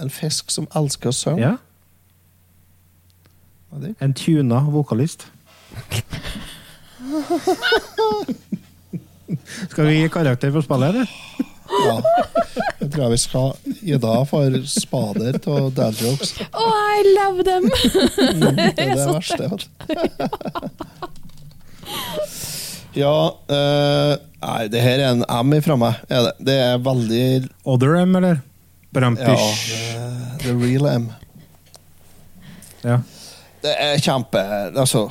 En fisk som elsker å synge. Ja? En tuna vokalist. Skal vi gi karakter for spillet, eller? Ja. Jeg tror jeg vi skal gi deg for spader av dad jokes. Oh, I love them! Det er det verste. Vet. Ja uh, Nei, det her er en M fra meg. Er det. det er veldig Other M, eller? Brampish. Ja, the real M. Ja. Det er kjempe Altså,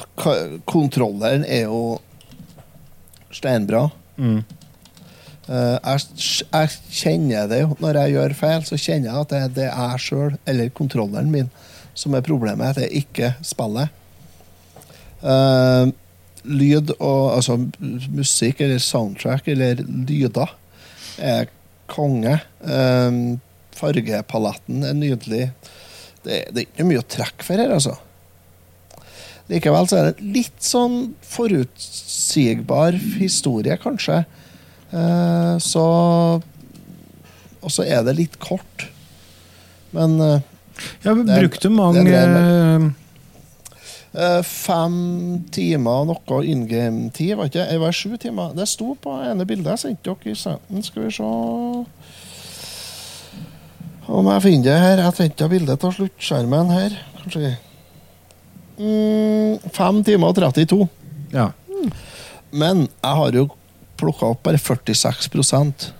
kontrolleren er jo steinbra. Mm. Eh, jeg, jeg kjenner det jo. Når jeg gjør feil, så kjenner jeg at det, det er jeg sjøl, eller kontrolleren min, som er problemet. Det er ikke spillet. Uh, lyd og altså musikk eller soundtrack eller lyder er konge. Uh, fargepaletten er nydelig. Det, det er ikke mye å trekke for her, altså. Likevel så er det litt sånn forutsigbar historie, kanskje. Eh, så Og så er det litt kort. Men eh, Ja, Det er- mange eh, fem timer noe in game-tid, var ikke det? Sju timer. Det sto på ene bildet jeg sendte dere i senden. Skal vi se Om jeg finner det her. Jeg sendte bildet av sluttskjermen her. Kanskje mm, Fem timer og 32. Ja. Men jeg har jo plukka opp bare 46%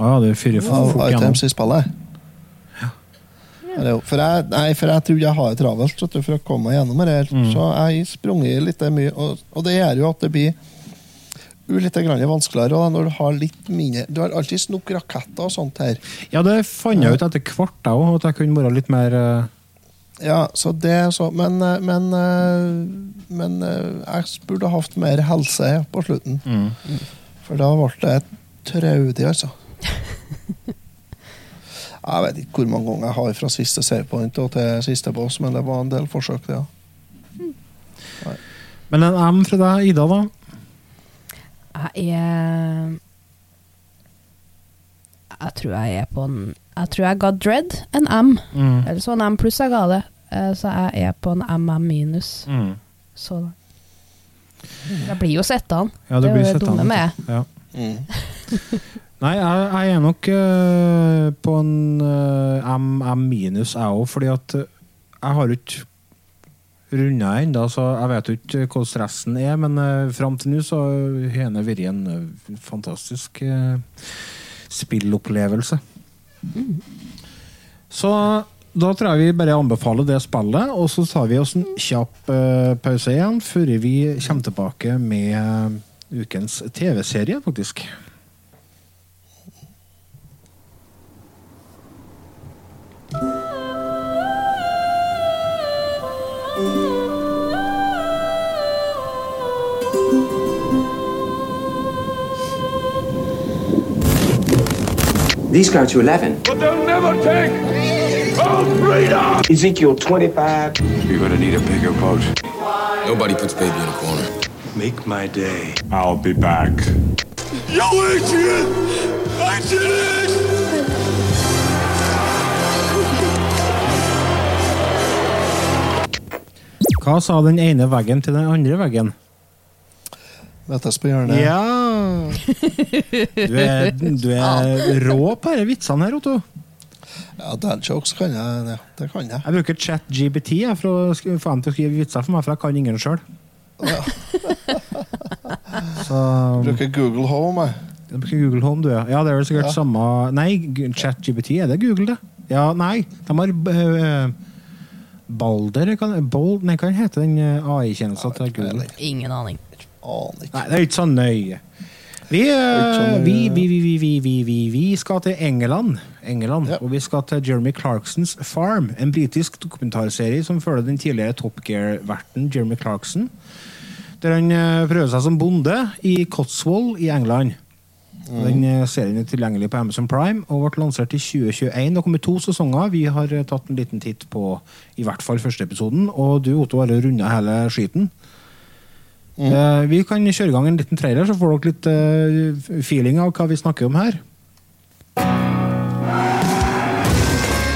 Ah, det er av items i spillet. For jeg, nei, for jeg tror jeg har det travelt for å komme meg gjennom det. Mm. Så jeg har sprunget litt mye, og, og det gjør jo at det blir litt vanskeligere og når du har litt mindre Du har alltid nok raketter og sånt her. Ja, det fant jeg ut etter hvert, jeg òg, at jeg kunne være litt mer uh... Ja, så det så Men, eh, men, eh, men jeg burde hatt mer helse på slutten. For da ble jeg traudig, altså. Jeg vet ikke hvor mange ganger jeg har fra siste savepoint og til siste boss, men det var en del forsøk, det. Ja. Men en M fra deg, Ida, da? Jeg er Jeg tror jeg er på en Jeg tror jeg ga Dread en M. Mm. Eller så en M pluss jeg ga det. Eh, Så jeg er på en MM minus. Mm. Så jeg blir jo sett an. Ja, det det er blir jo det dumme med. Ja. Mm. Nei, jeg, jeg er nok uh, på en uh, M, M minus, jeg òg, fordi at eh, jeg har jo ikke runda ennå, så jeg vet jo ikke hvordan resten er. Men uh, fram til nå så har det vært en uh, fantastisk uh, spillopplevelse. Så da tror jeg vi bare anbefaler det spillet, og så tar vi oss en kjapp uh, pause igjen før vi kommer tilbake med eh, ukens TV-serie, faktisk. These go to 11. But they'll never take! Ezekiel 25. You're gonna need a bigger boat. Nobody puts baby in a corner. Make my day. I'll be back. Yo, Adrian! Adrian! Hva sa den ene veggen til den andre veggen? Møtes på hjørnet. Ja! Du er, du er rå på disse vitsene her, Otto. Ja, Dadjokes kan jeg. Det, det kan jeg. Jeg bruker ChatGBT jeg, for å få dem til å skrive vitser for meg, for jeg kan ingen sjøl. Ja. Så Bruker Google Home. jeg. Jeg bruker Google Home, du, ja. Ja, det er vel sikkert Ja. samme Nei, G- ChatGBT, er det Google, det? Ja, nei. De har øh, Balder kan, Bold, Nei, hva heter den AI-tjenesten til Google? Ingen aning. Aner ikke. Nei, det er ikke så nøye. Vi, ikke så øh, nøye. vi, vi, vi, vi, skal til England, England Ja. og vi skal til Jeremy Clarksons Farm. En britisk dokumentarserie som følger den tidligere Top Gear-verten Jeremy Clarkson. Der han øh, prøver seg som bonde i Cotswold i England. Mm. Den serien er tilgjengelig på Amazon Prime og ble lansert i 2021. Det kommer to sesonger. Vi har tatt en liten titt på i hvert fall første episoden. Og du, Otto, har runda hele skiten. Eh, vi kan kjøre i gang en liten trailer, så får dere litt eh, feeling av hva vi snakker om her.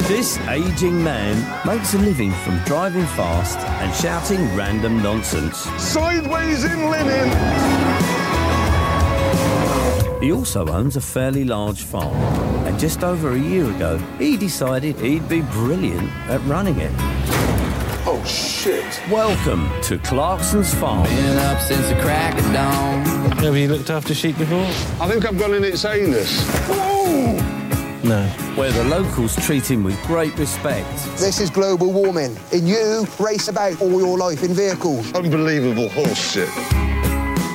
This aging man makes a living from driving fast and shouting random nonsense. Sideways in linen! He also owns a fairly large farm, and just over a year ago, he decided he'd be brilliant at running it. Oh, shit. Welcome to Clarkson's Farm. Been up since the crack of dawn. Have you looked after sheep before? I think I've gone in its anus. No. Where the locals treat him with great respect. This is global warming, and you race about all your life in vehicles. Unbelievable horse shit.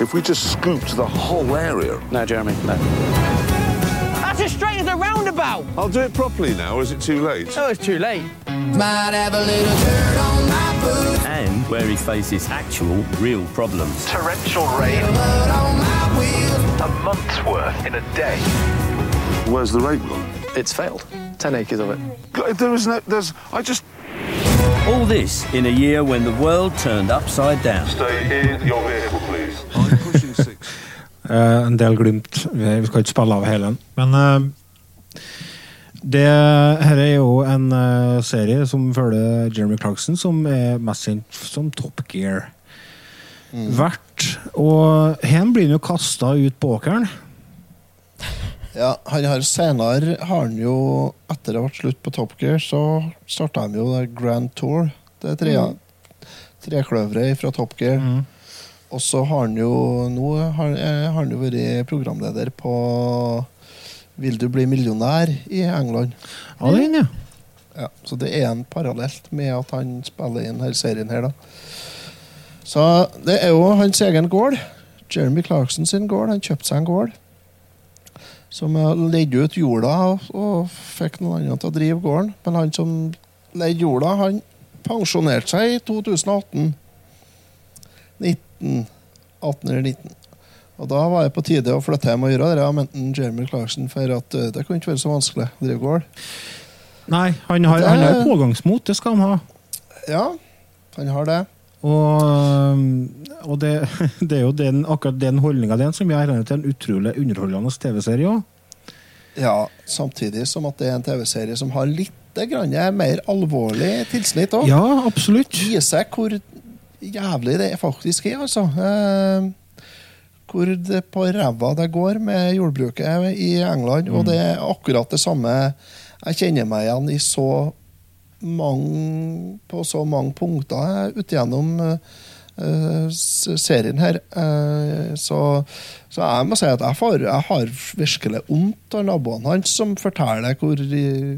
If we just scooped the whole area. No, Jeremy, no. That's as straight as a roundabout. I'll do it properly now, or is it too late? Oh, it's too late. Might have a little dirt on my boot. And where he faces actual, real problems. Torrential rain. Mud on my wheels. A month's worth in a day. Where's the rape gone? It's failed. Ten acres of it. There is no. There's. I just. All this in a year when the world turned upside down. Stay in your vehicle, please. I'm pushing six. Eh, en del glimt. Vi skal ikke spille av hele den. Men eh, det her er jo en uh, serie som følger Jeremy Clarkson, som er mest kjent som Top Gear. Vert. Og her blir han jo kasta ut på åkeren. Ja, han har senere har han jo Etter det ble slutt på Top Gear, så starta han jo Grand Tour. Det er tre, mm. trekløveret fra Top Gear. Og så har han jo nå har, eh, har han jo vært programleder på Vil du bli millionær i England. Ja, den, ja. Ja, så det er en parallelt med at han spiller i denne serien her, da. Så det er jo hans egen gård. Jeremy Clarkson sin gård. Han kjøpte seg en gård. Som leide ut jorda og, og fikk noen andre til å drive gården. Men han som leide jorda, han pensjonerte seg i 2018. 19, 18 eller 19. Og da var det på tide å flytte hjem og gjøre det, mente Jeremy Clarkson, for at eh, det kunne ikke være så vanskelig å drive gård. Nei, han har, han har pågangsmot, det skal han ha. Ja, han har det. Og, og det, det er jo den, akkurat den holdninga som gjør denne til en utrolig underholdende TV-serie òg. Ja, samtidig som at det er en TV-serie som har litt grann mer alvorlig tilsnitt òg. Ja, absolutt. Viser hvor jævlig det faktisk er, altså. Eh, hvor det på ræva det går med jordbruket i England. Og det er akkurat det samme Jeg kjenner meg igjen i så mange På så mange punkter ut gjennom eh, s- serien her. Eh, så, så jeg må si at jeg har, jeg har virkelig vondt av naboene hans som forteller hvor eh,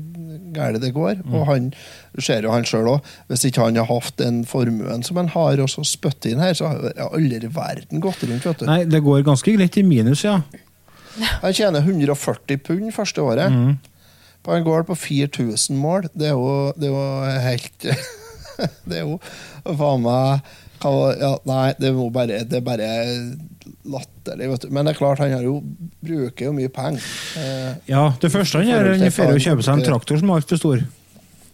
galt det går. Og han, ser jo han sjøl òg. Hvis ikke han har hatt den formuen som han har, og så spyttet inn her, så har aldri i verden gått rundt. Nei, det går ganske greit i minus, ja. Han tjener 140 pund første året. Mm. På en gård på 4000 mål. Det er jo, det er jo helt Det er jo faen meg ja, Nei, det er bare, det er bare latterlig. vet du. Men det er klart, han har jo, bruker jo mye penger. Eh, Ja, Det første han gjør, han å kjøpe seg en traktor som er altfor stor.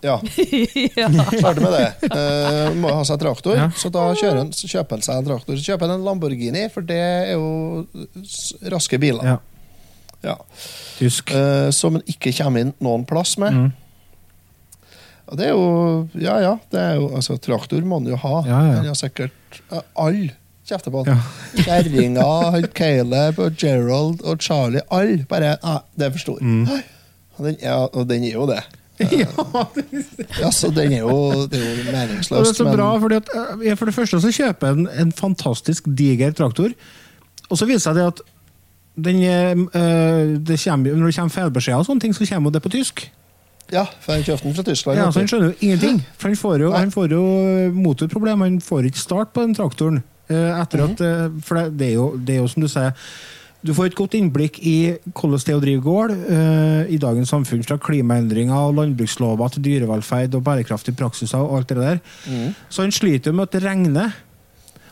Ja. Ferdig med det. Eh, må ha seg traktor, Ja. så da han, så kjøper han seg en traktor. Så kjøper han en Lamborghini, for det er jo raske biler. Ja. Ja. Tysk. Eh, som han ikke kommer inn noen plass med. Mm. Og det er jo Ja, ja. Det er jo, altså, traktor må han jo ha. Ja, ja. Han har sikkert uh, alle kjefter på Ja. han. Kjerringa, Caleb og Gerald og Charlie. Alle bare Nei, det er for stor. Mm. Den, ja, og den er jo det. Ja, så den er jo, det er jo Og det er meningsløst. så bra, fordi at, eh, For det første så kjøper jeg en, en fantastisk diger traktor, og så viser det seg det at den, eh, det kommer, når det kommer feilbeskjeder så kommer det på tysk. Ja, for han kjøpte den fra Tyskland. Ja, så. Han skjønner jo ingenting. For han får jo, han får jo motorproblemer. Han får ikke start på den traktoren. eh, etter Mhm. at, eh, for det, det, er jo, det er jo som du sier Du får et godt innblikk i hvordan det er å drive gård eh, i dagens samfunn. Fra klimaendringer og landbrukslover til dyrevelferd og bærekraftige praksiser. og alt det der. Mm. Så han sliter med at det regner.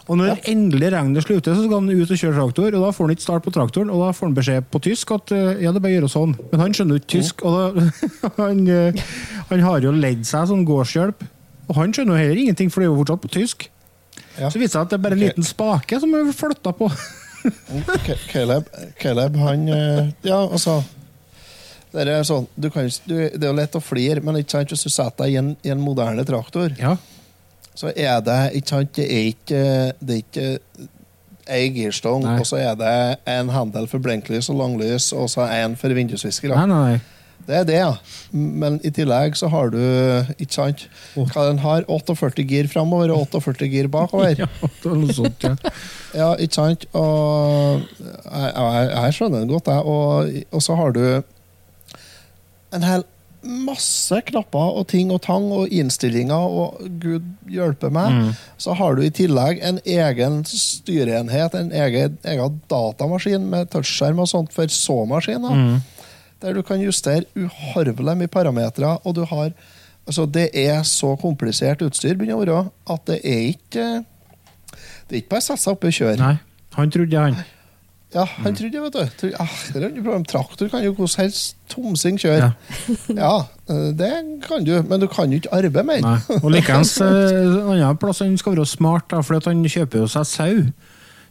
Og når endelig regnet slutter, så skal han ut og kjøre traktor. Og da får han ikke start på traktoren, og da får han beskjed på tysk at eh, ja, det er bare å gjøre sånn. Men han skjønner jo ikke tysk, og da, han, eh, han har jo ledd seg som gårdshjelp. Og han skjønner jo heller ingenting, for det er jo fortsatt på tysk. Ja. Så viser det seg at det er bare en liten spake som er flytta på. Caleb, Caleb, han eh, Ja, altså det er, sånn, du kan, du, det er jo lett å flire, men ikke sant, hvis du setter deg i en, i en moderne traktor, Ja. Så er det ikke sant, det er ikke, det er ikke ei girstang, og så er det en handel for blinklys og langlys, og så en for vindusviskere. Nei, nei, nei. Det er det, ja. Men i tillegg så har du ikke sant, hva den har, 48 gir framover og 48 gir bakover. Ja, det noe sånt, ja. Ja, ikke sant? Og jeg, jeg, jeg skjønner den godt, jeg. Og, og så har du en hel masse knapper og ting og tang og innstillinger, og gud hjelpe meg. Mm. Så har du i tillegg en egen styreenhet, en egen, egen datamaskin med touchskjerm og sånt for så-maskiner. Mm. Der du kan justere uhorvelig mye parametere, og du har Altså, det er så komplisert utstyr begynner å være, at det er ikke Det er ikke bare å sette seg opp og kjøre. Nei, han trodde han. Ja, han trodde det, vet du. Trodde, ah, det er ikke problem. Traktor kan jo hvordan helst tomsing kjøre. Ja. ja. det kan du, men du kan jo ikke arbeide mer. Nei. Og likeens eh, en annen plass han skal være smart, da, for han kjøper jo seg sau.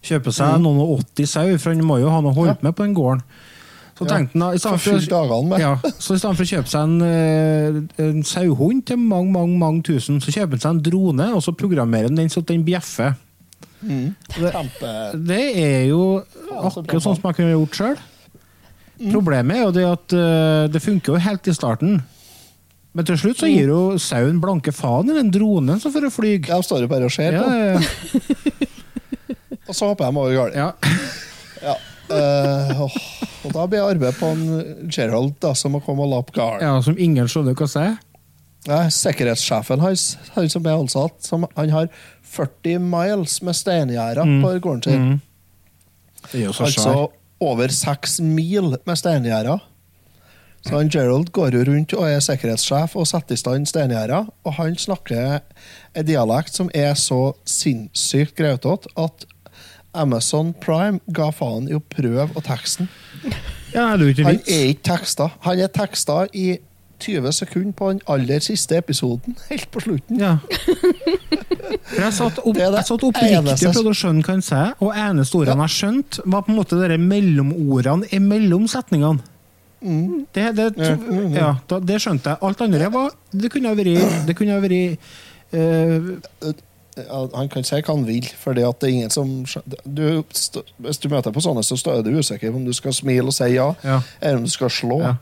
Kjøper seg Mm. noen og 80 sau, for han må jo ha noe å holde med på den gården. Så Ja, tenkte han da, i stedet med. ja, så i stedet for å kjøpe seg en, eh, en sauehund til mange mange, mange tusen, så kjøper han seg en drone, og så programmerer han den så den bjeffer. Mm. Det, Det er jo akkurat sånn som jeg kunne gjort sjøl. Mm. Problemet er jo det at uh, det funker jo helt i starten. Men til slutt så gir jo sauen blanke faen i den dronen som får fly. Ja, står jo bare og ser på. ja, ja. Og så hopper de over gården. Ja. Ja. Uh, og da blir arbeid på en Gerald da, som må komme og lappe gården. ja, Som ingen skjønner hva sier. er. Nei, sikkerhetssjefen hans, han som er ansatt, som, han har 40 miles med steingjerder Mm. på gården sin. Mm. Altså over seks mil med steingjerder. Så han Gerald går jo rundt og er sikkerhetssjef og setter i stand steingjerder. Og han snakker en dialekt som er så sinnssykt grautete at Amazon Prime ga faen i å prøve å tekste den. Ja, er Han er ikke teksta. Han er teksta i 20 sekunder på den aller siste episoden, helt på slutten. Ja. For jeg satt, opp, Det er det jeg satt oppriktig prøvde å skjønne hva han sa, og eneste ordene jeg skjønte, var på en måte de mellomordene imellom setningene. Det, det, Mm. Ja. ja, det skjønte jeg. Alt andre var Det kunne ha vært, eh, Han kan si hva han vil, at det er ingen som du, Hvis du møter på sånne, så står du usikker på om du skal smile og si ja, Ja. eller om du skal slå. Ja.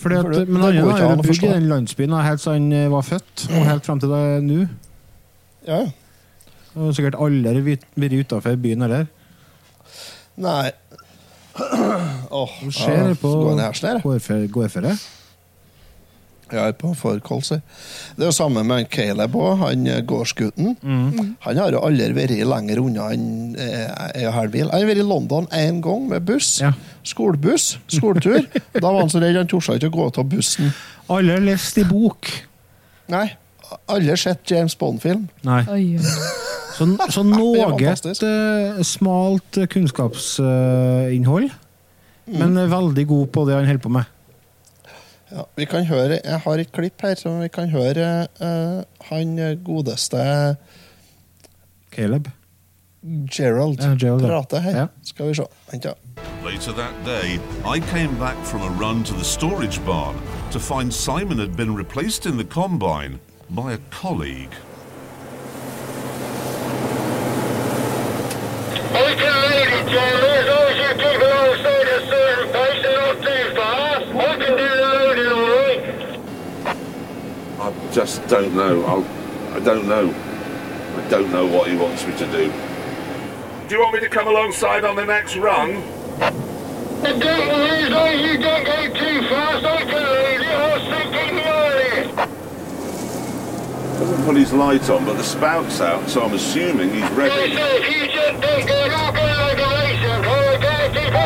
Fordi at, Men han har jo bygd i den landsbyen helt siden han var født, og helt fram til da nå. Ja. Og sikkert aldri vært utafor byen heller. Nei Åh, Hva skjer på Går den her sned? gårdfe- gårdføre? Jeg er på for Kolsøy. Det er jo samme med Caleb òg, han gårdsgutten. Mm. Han har jo aldri vært lenger unna enn eh, en halv mil. Han har vært i London én gang med buss. Skolebuss. Skoletur. da var han så redd han torde ikke å gå av bussen. Alle har lest i bok. Nei. Alle har sett James Bond-film. Nei. Så, så noe eh, smalt eh, kunnskapsinnhold, Mm. men veldig god på det han holder på med. Ja, vi kan høre, Jeg har et klipp her som vi kan høre eh, han godeste Caleb. Gerald, Ja, Gerald, prate her. Ja. Skal vi se. Vent, ja. Later that day, I came back from a run to the storage barn to find Simon had been replaced in the combine by a colleague. Okay, lady and gentlemen, as long as you keep alongside a certain pace and not too fast, I can do the loading all right. I just don't know. I'll, I don't know. I don't know what he wants me to do. Do you want me to come alongside on the next run? But don't worry, as long as you don't go too fast, I can load it. I'll still keep me on it. Doesn't put his light on, but the spout's out, so I'm assuming he's Hey, ready. so if you just don't go knocking like a racing car, I guarantee for.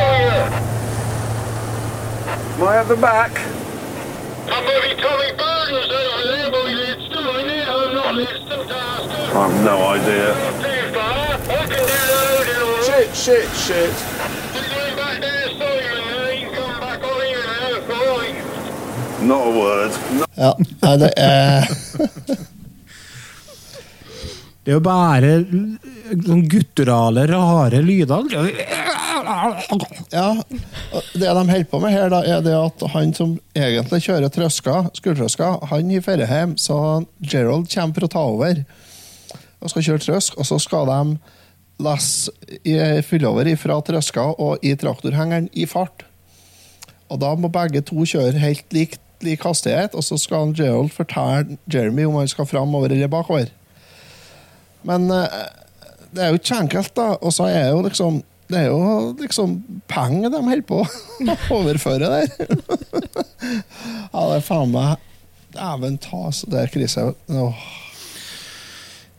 Am I at the back? I've no idea. Shit, shit, shit. Not a word. No- Ja, nei, det er Det er jo bare sånn gutturale, rare lyder. Ja, det de holder på med her, da, er det at han som egentlig kjører trøska, skoletrøska, han har drar hjem, så Gerald kommer for å ta over og skal kjøre trøsk, og så skal de fylle over fra trøska og i traktorhengeren i fart. Og da må begge to kjøre helt lik, lik hastighet, og så skal Gerald fortelle Jeremy om han skal framover eller bakover. Men eh, det er jo ikke enkelt, da. Og så er jo liksom Det er jo liksom penger de holder på å overføre der. ja, det er faen meg Dæven ta, så det er krise. Åh.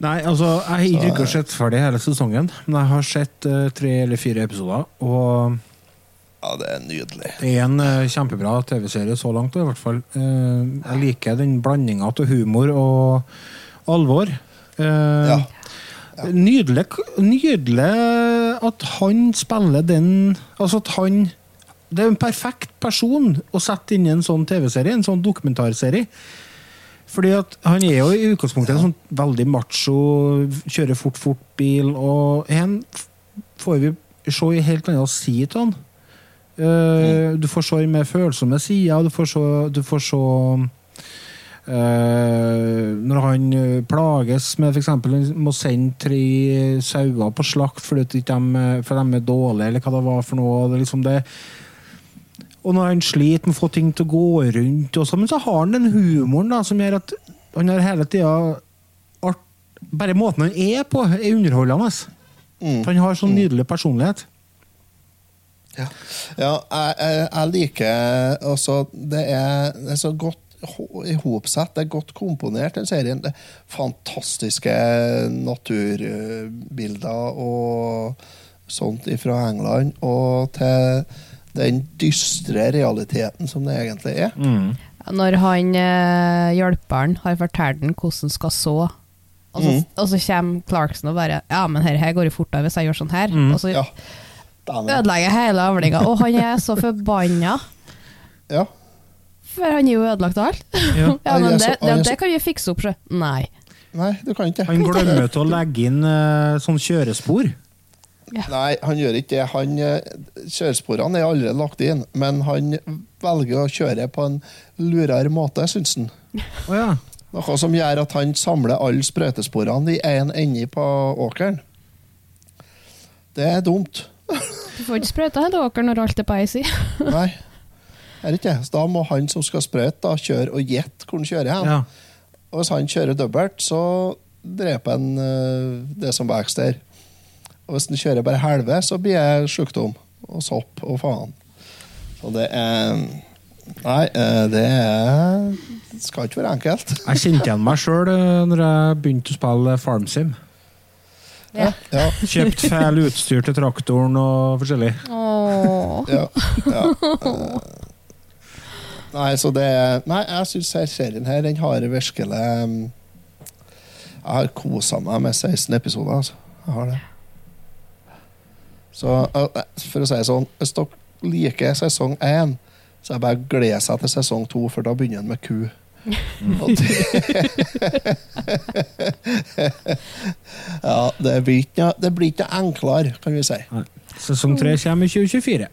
Nei, altså, jeg har ikke sett ferdig hele sesongen, men jeg har sett uh, tre eller fire episoder, og Ja, det er nydelig. det er en uh, kjempebra TV-serie så langt, i hvert fall. Uh, jeg liker den blandinga av humor og alvor. Eh, Nydelig, nydelig at han spiller den Altså at han Det er en perfekt person å sette inn i en sånn TV-serie, en sånn dokumentarserie. Fordi at han er jo i utgangspunktet en sånn veldig macho, kjører fort, fort bil, og han får vi se i helt annen side til han. Eh, Du får se mer følsomme sider, du får se, du får se Når han eh, plages med f.eks. må sende tre sauer på slakt fordi de, eh, for de er dårlige, eller hva det var for noe. Det liksom det og når han sliter med å få ting til å gå rundt, også, men så har han den humoren da, som gjør at han har hele tida Bare måten han er på, er underholdende. Mm. Han har sånn nydelig personlighet. Ja, jeg, jeg, jeg liker Altså, det er, det er så godt ihopsatt, det er godt komponert, den serien. Det fantastiske naturbilder og sånt fra England, og til den dystre realiteten som det egentlig er. Når han eh, hjelperen har fortalt ham hvordan han skal så, og så, Mm. og så kommer Clarkson og bare Ja, men her, her går jo fortere hvis jeg gjør sånn her. Mm. Og så Ja. Ødelegger hele avlinga. Og han er så forbanna. Ja. For han er jo ødelagt alt. Ja. Ja, men det, er det, det kan vi fikse opp, sjø. Nei. Nei, du kan ikke. Han glemmer til å legge inn uh, sånn kjørespor. Nei, han gjør ikke det. Han, eh, kjøresporene er allerede lagt inn, men han velger å kjøre på en lurere måte, syns han. Å ja. Noe som gjør at han samler alle sprøytesporene i én ende på åkeren. Det er dumt. Du får ikke sprøyta hele åkeren når alt er på ei side. Er det ikke? Så da må han som skal sprøyte, da, kjøre og gjette hvor han kjører hen. Ja. Og hvis han kjører dobbelt, så dreper han eh, det som vokser der. Og hvis han kjører bare halve, så blir det sjukdom og sopp og faen. Så det er Nei, eh, det er det skal ikke være enkelt. Jeg kjente igjen meg sjøl når jeg begynte å spille FarmSim. Ja. ja. Kjøpt feil utstyr til traktoren og forskjellig. Åh. ja, ja. Nei, så det Nei, jeg syns serien her, den har virkelig um, Jeg har kosa meg med 16 episoder, altså. Jeg har det. Så eh, for å si det sånn, hvis dere liker sesong 1 så det bare å glede seg til sesong 2 for da begynner den med ku. Mm. ja, det blir ikke det blir ikke enklere, kan vi si. Sesong 3 kommer i 2024.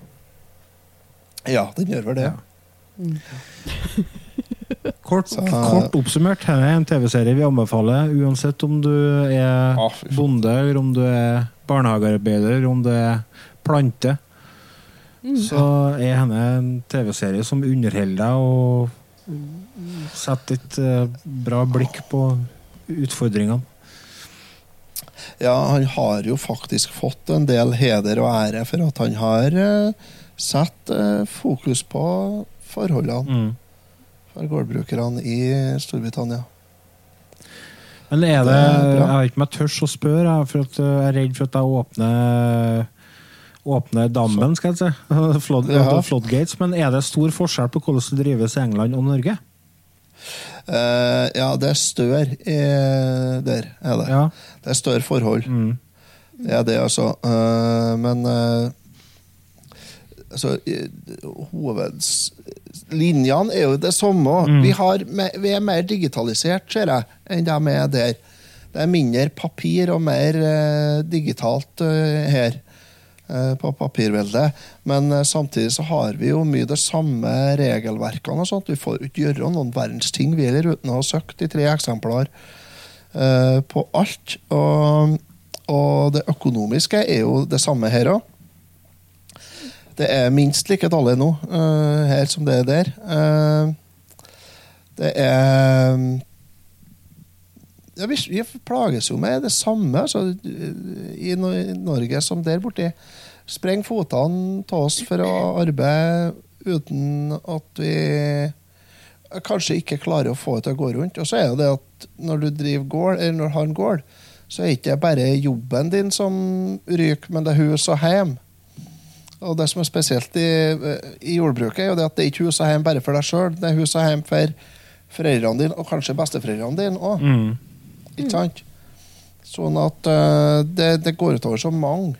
Ja, den gjør vel det. Kort, Så- kort oppsummert, her er en TV-serie vi anbefaler uansett om du er bonde, eller om du er barnehagearbeider, om du er plante. Så er henne en TV-serie som underholder deg og setter et eh, bra blikk på utfordringene. Ja, han har jo faktisk fått en del heder og ære for at han har eh, satt eh, fokus på forholdene for gårdbrukerne i Storbritannia. Men er det, Det er. Jeg vet ikke om jeg tør å spørre, for at jeg er redd for at jeg åpner Åpner dammen, skal jeg si. Flood, Ja. floodgates. Men er det stor forskjell på hvordan det drives i England og Norge? Uh, ja, det er større eh, der, er det. Ja. Det er større forhold. Det er det, altså. Uh, men uh, altså, hoveds... Linjene er jo det samme. Mm. Vi, har, vi er mer digitalisert, ser jeg, enn de er der. Det er mindre papir og mer eh, digitalt eh, her eh, på papirveldet. Men eh, samtidig så har vi jo mye det samme regelverkene. og sånt. Vi får ikke gjøre noen verdens ting vi heller uten å ha søkt i tre eksemplar eh, på alt. Og, og det økonomiske er jo det samme her òg. Det er minst like dårlig nå uh, her som det er der. Uh, det er ja, vi, vi plages jo med det samme altså, i, no i Norge som der borte. Spreng fotene av oss for å arbeide uten at vi kanskje ikke klarer å få det til å gå rundt. Og så er det at når du driver gård, eller når han gård, så er det ikke bare jobben din som ryker, men det er hus og hjem. Og det som er spesielt i, i jordbruket, er jo det at det er ikke hus og hjem bare for deg sjøl. Det er hus og hjem for foreldrene dine, og kanskje besteforeldrene dine òg. Mm. Ikke sant? Sånn at uh, det, det går utover så mange.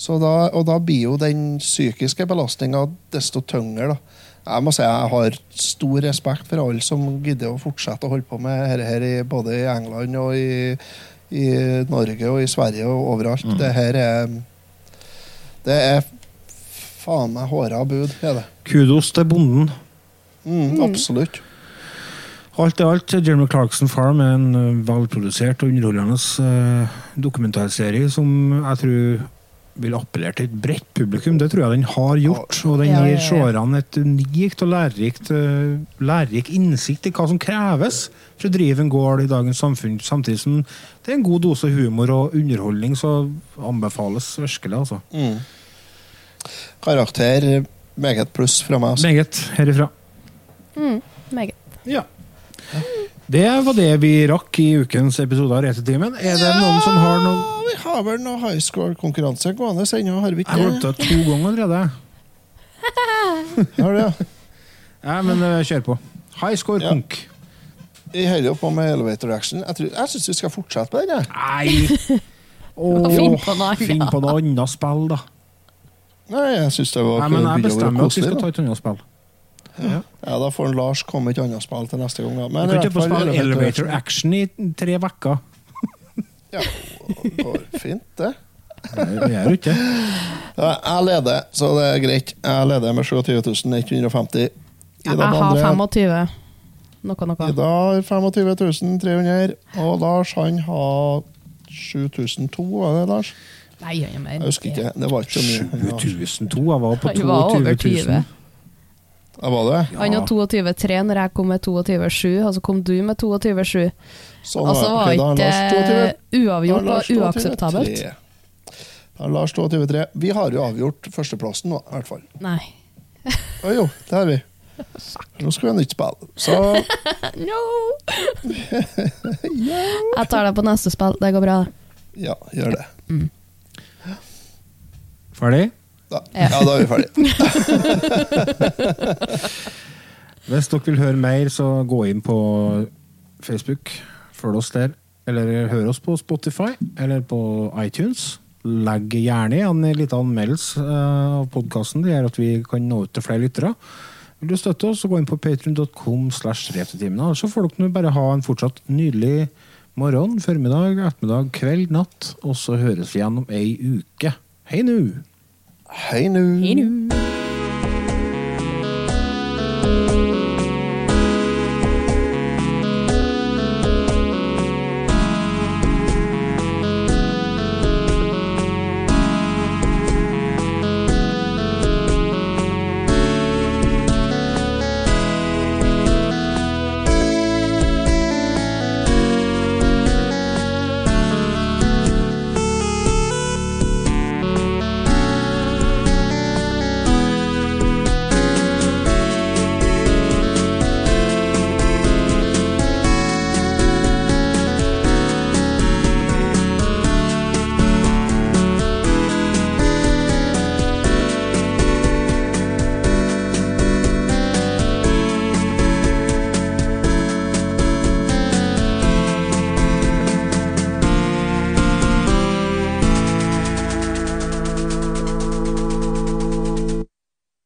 Så da, og da blir jo den psykiske belastninga desto tyngre. da. Jeg må si jeg har stor respekt for alle som gidder å fortsette å holde på med dette her, i, både i England og i, i Norge og i Sverige og overalt. Mm. Det her er Det er faen meg håra bud, er det. Kudos til bonden. Mm, absolutt. Alt i alt, Jeremy Clarkson Farm er en eh, velprodusert og underholdende eh, dokumentarserie som jeg tror vil appellere til et bredt publikum. Det tror jeg den har gjort. Og den Ja, ja, gir ja. seerne et unikt og lærerikt, eh, lærerik innsikt i hva som kreves for å drive en gård i dagens samfunn. Samtidig som det er en god dose humor og underholdning, så anbefales virkelig. altså. Mm. Karakter meget pluss fra meg. Altså. Meget herifra. Mm, meget. Ja. Det var det vi rakk i ukens episode av Racetimen. Er det noen som har noen Ja, vi har vel noe high score-konkurranse gående ennå, har vi Jeg har gått glemt det to ganger allerede. Har det, ja. Ja, men eh, kjør på. High score Ja. konk. Vi holder jo på med elevator action. Jeg, tror- jeg syns vi skal fortsette på den. jeg. Nei! Åh, Finn på noe annet. Finn på noe annet spill, da. Nei, jeg synes det var Nei, men jeg bestemmer at vi skal ta et annet spill. Ja, Da får Lars komme et annet spill til neste gang. Da. Men du kan ikke spille elevator Elevator action. I tre uker. Ja, det går fint, det. Det gjør du ikke jeg leder, så det er greit. Jeg leder med 27 150. Jeg har 25. Noe, noe. Ida har 25.300 og Lars han har 7002, var det, Lars? Nei, jeg, er. Jeg husker ikke. Det var ikke så mye. 7002. Jeg var på Han 22 000. 20. Ja, var det? Han var 22,3 når jeg kom med 22,7, og så kom du med 22,7. Sånn Altså var. Da ikke uavgjort og uakseptabelt. Da har Lars 22,3. Vi har jo avgjort førsteplassen nå, i hvert fall. Nei. Å jo, det har vi. Nå skal vi ha nytt spill. Så No! Jeg tar det på neste spill. Det går bra. ja, gjør det. Ferdig? Da. Ja, da er vi ferdige. Hvis dere vil høre mer, så gå inn på Facebook. Følg oss der. Eller hør oss på Spotify eller på iTunes. Legg gjerne igjen en liten anmeldelse eh, av podkasten. Det gjør at vi kan nå ut til flere lyttere. Vil du støtte oss, så gå inn på patrion.com. Så får dere bare ha en fortsatt nydelig morgen, formiddag, ettermiddag, kveld, natt. Og så høres vi igjen om ei uke. Hei nu! Hei nu. Hei nu.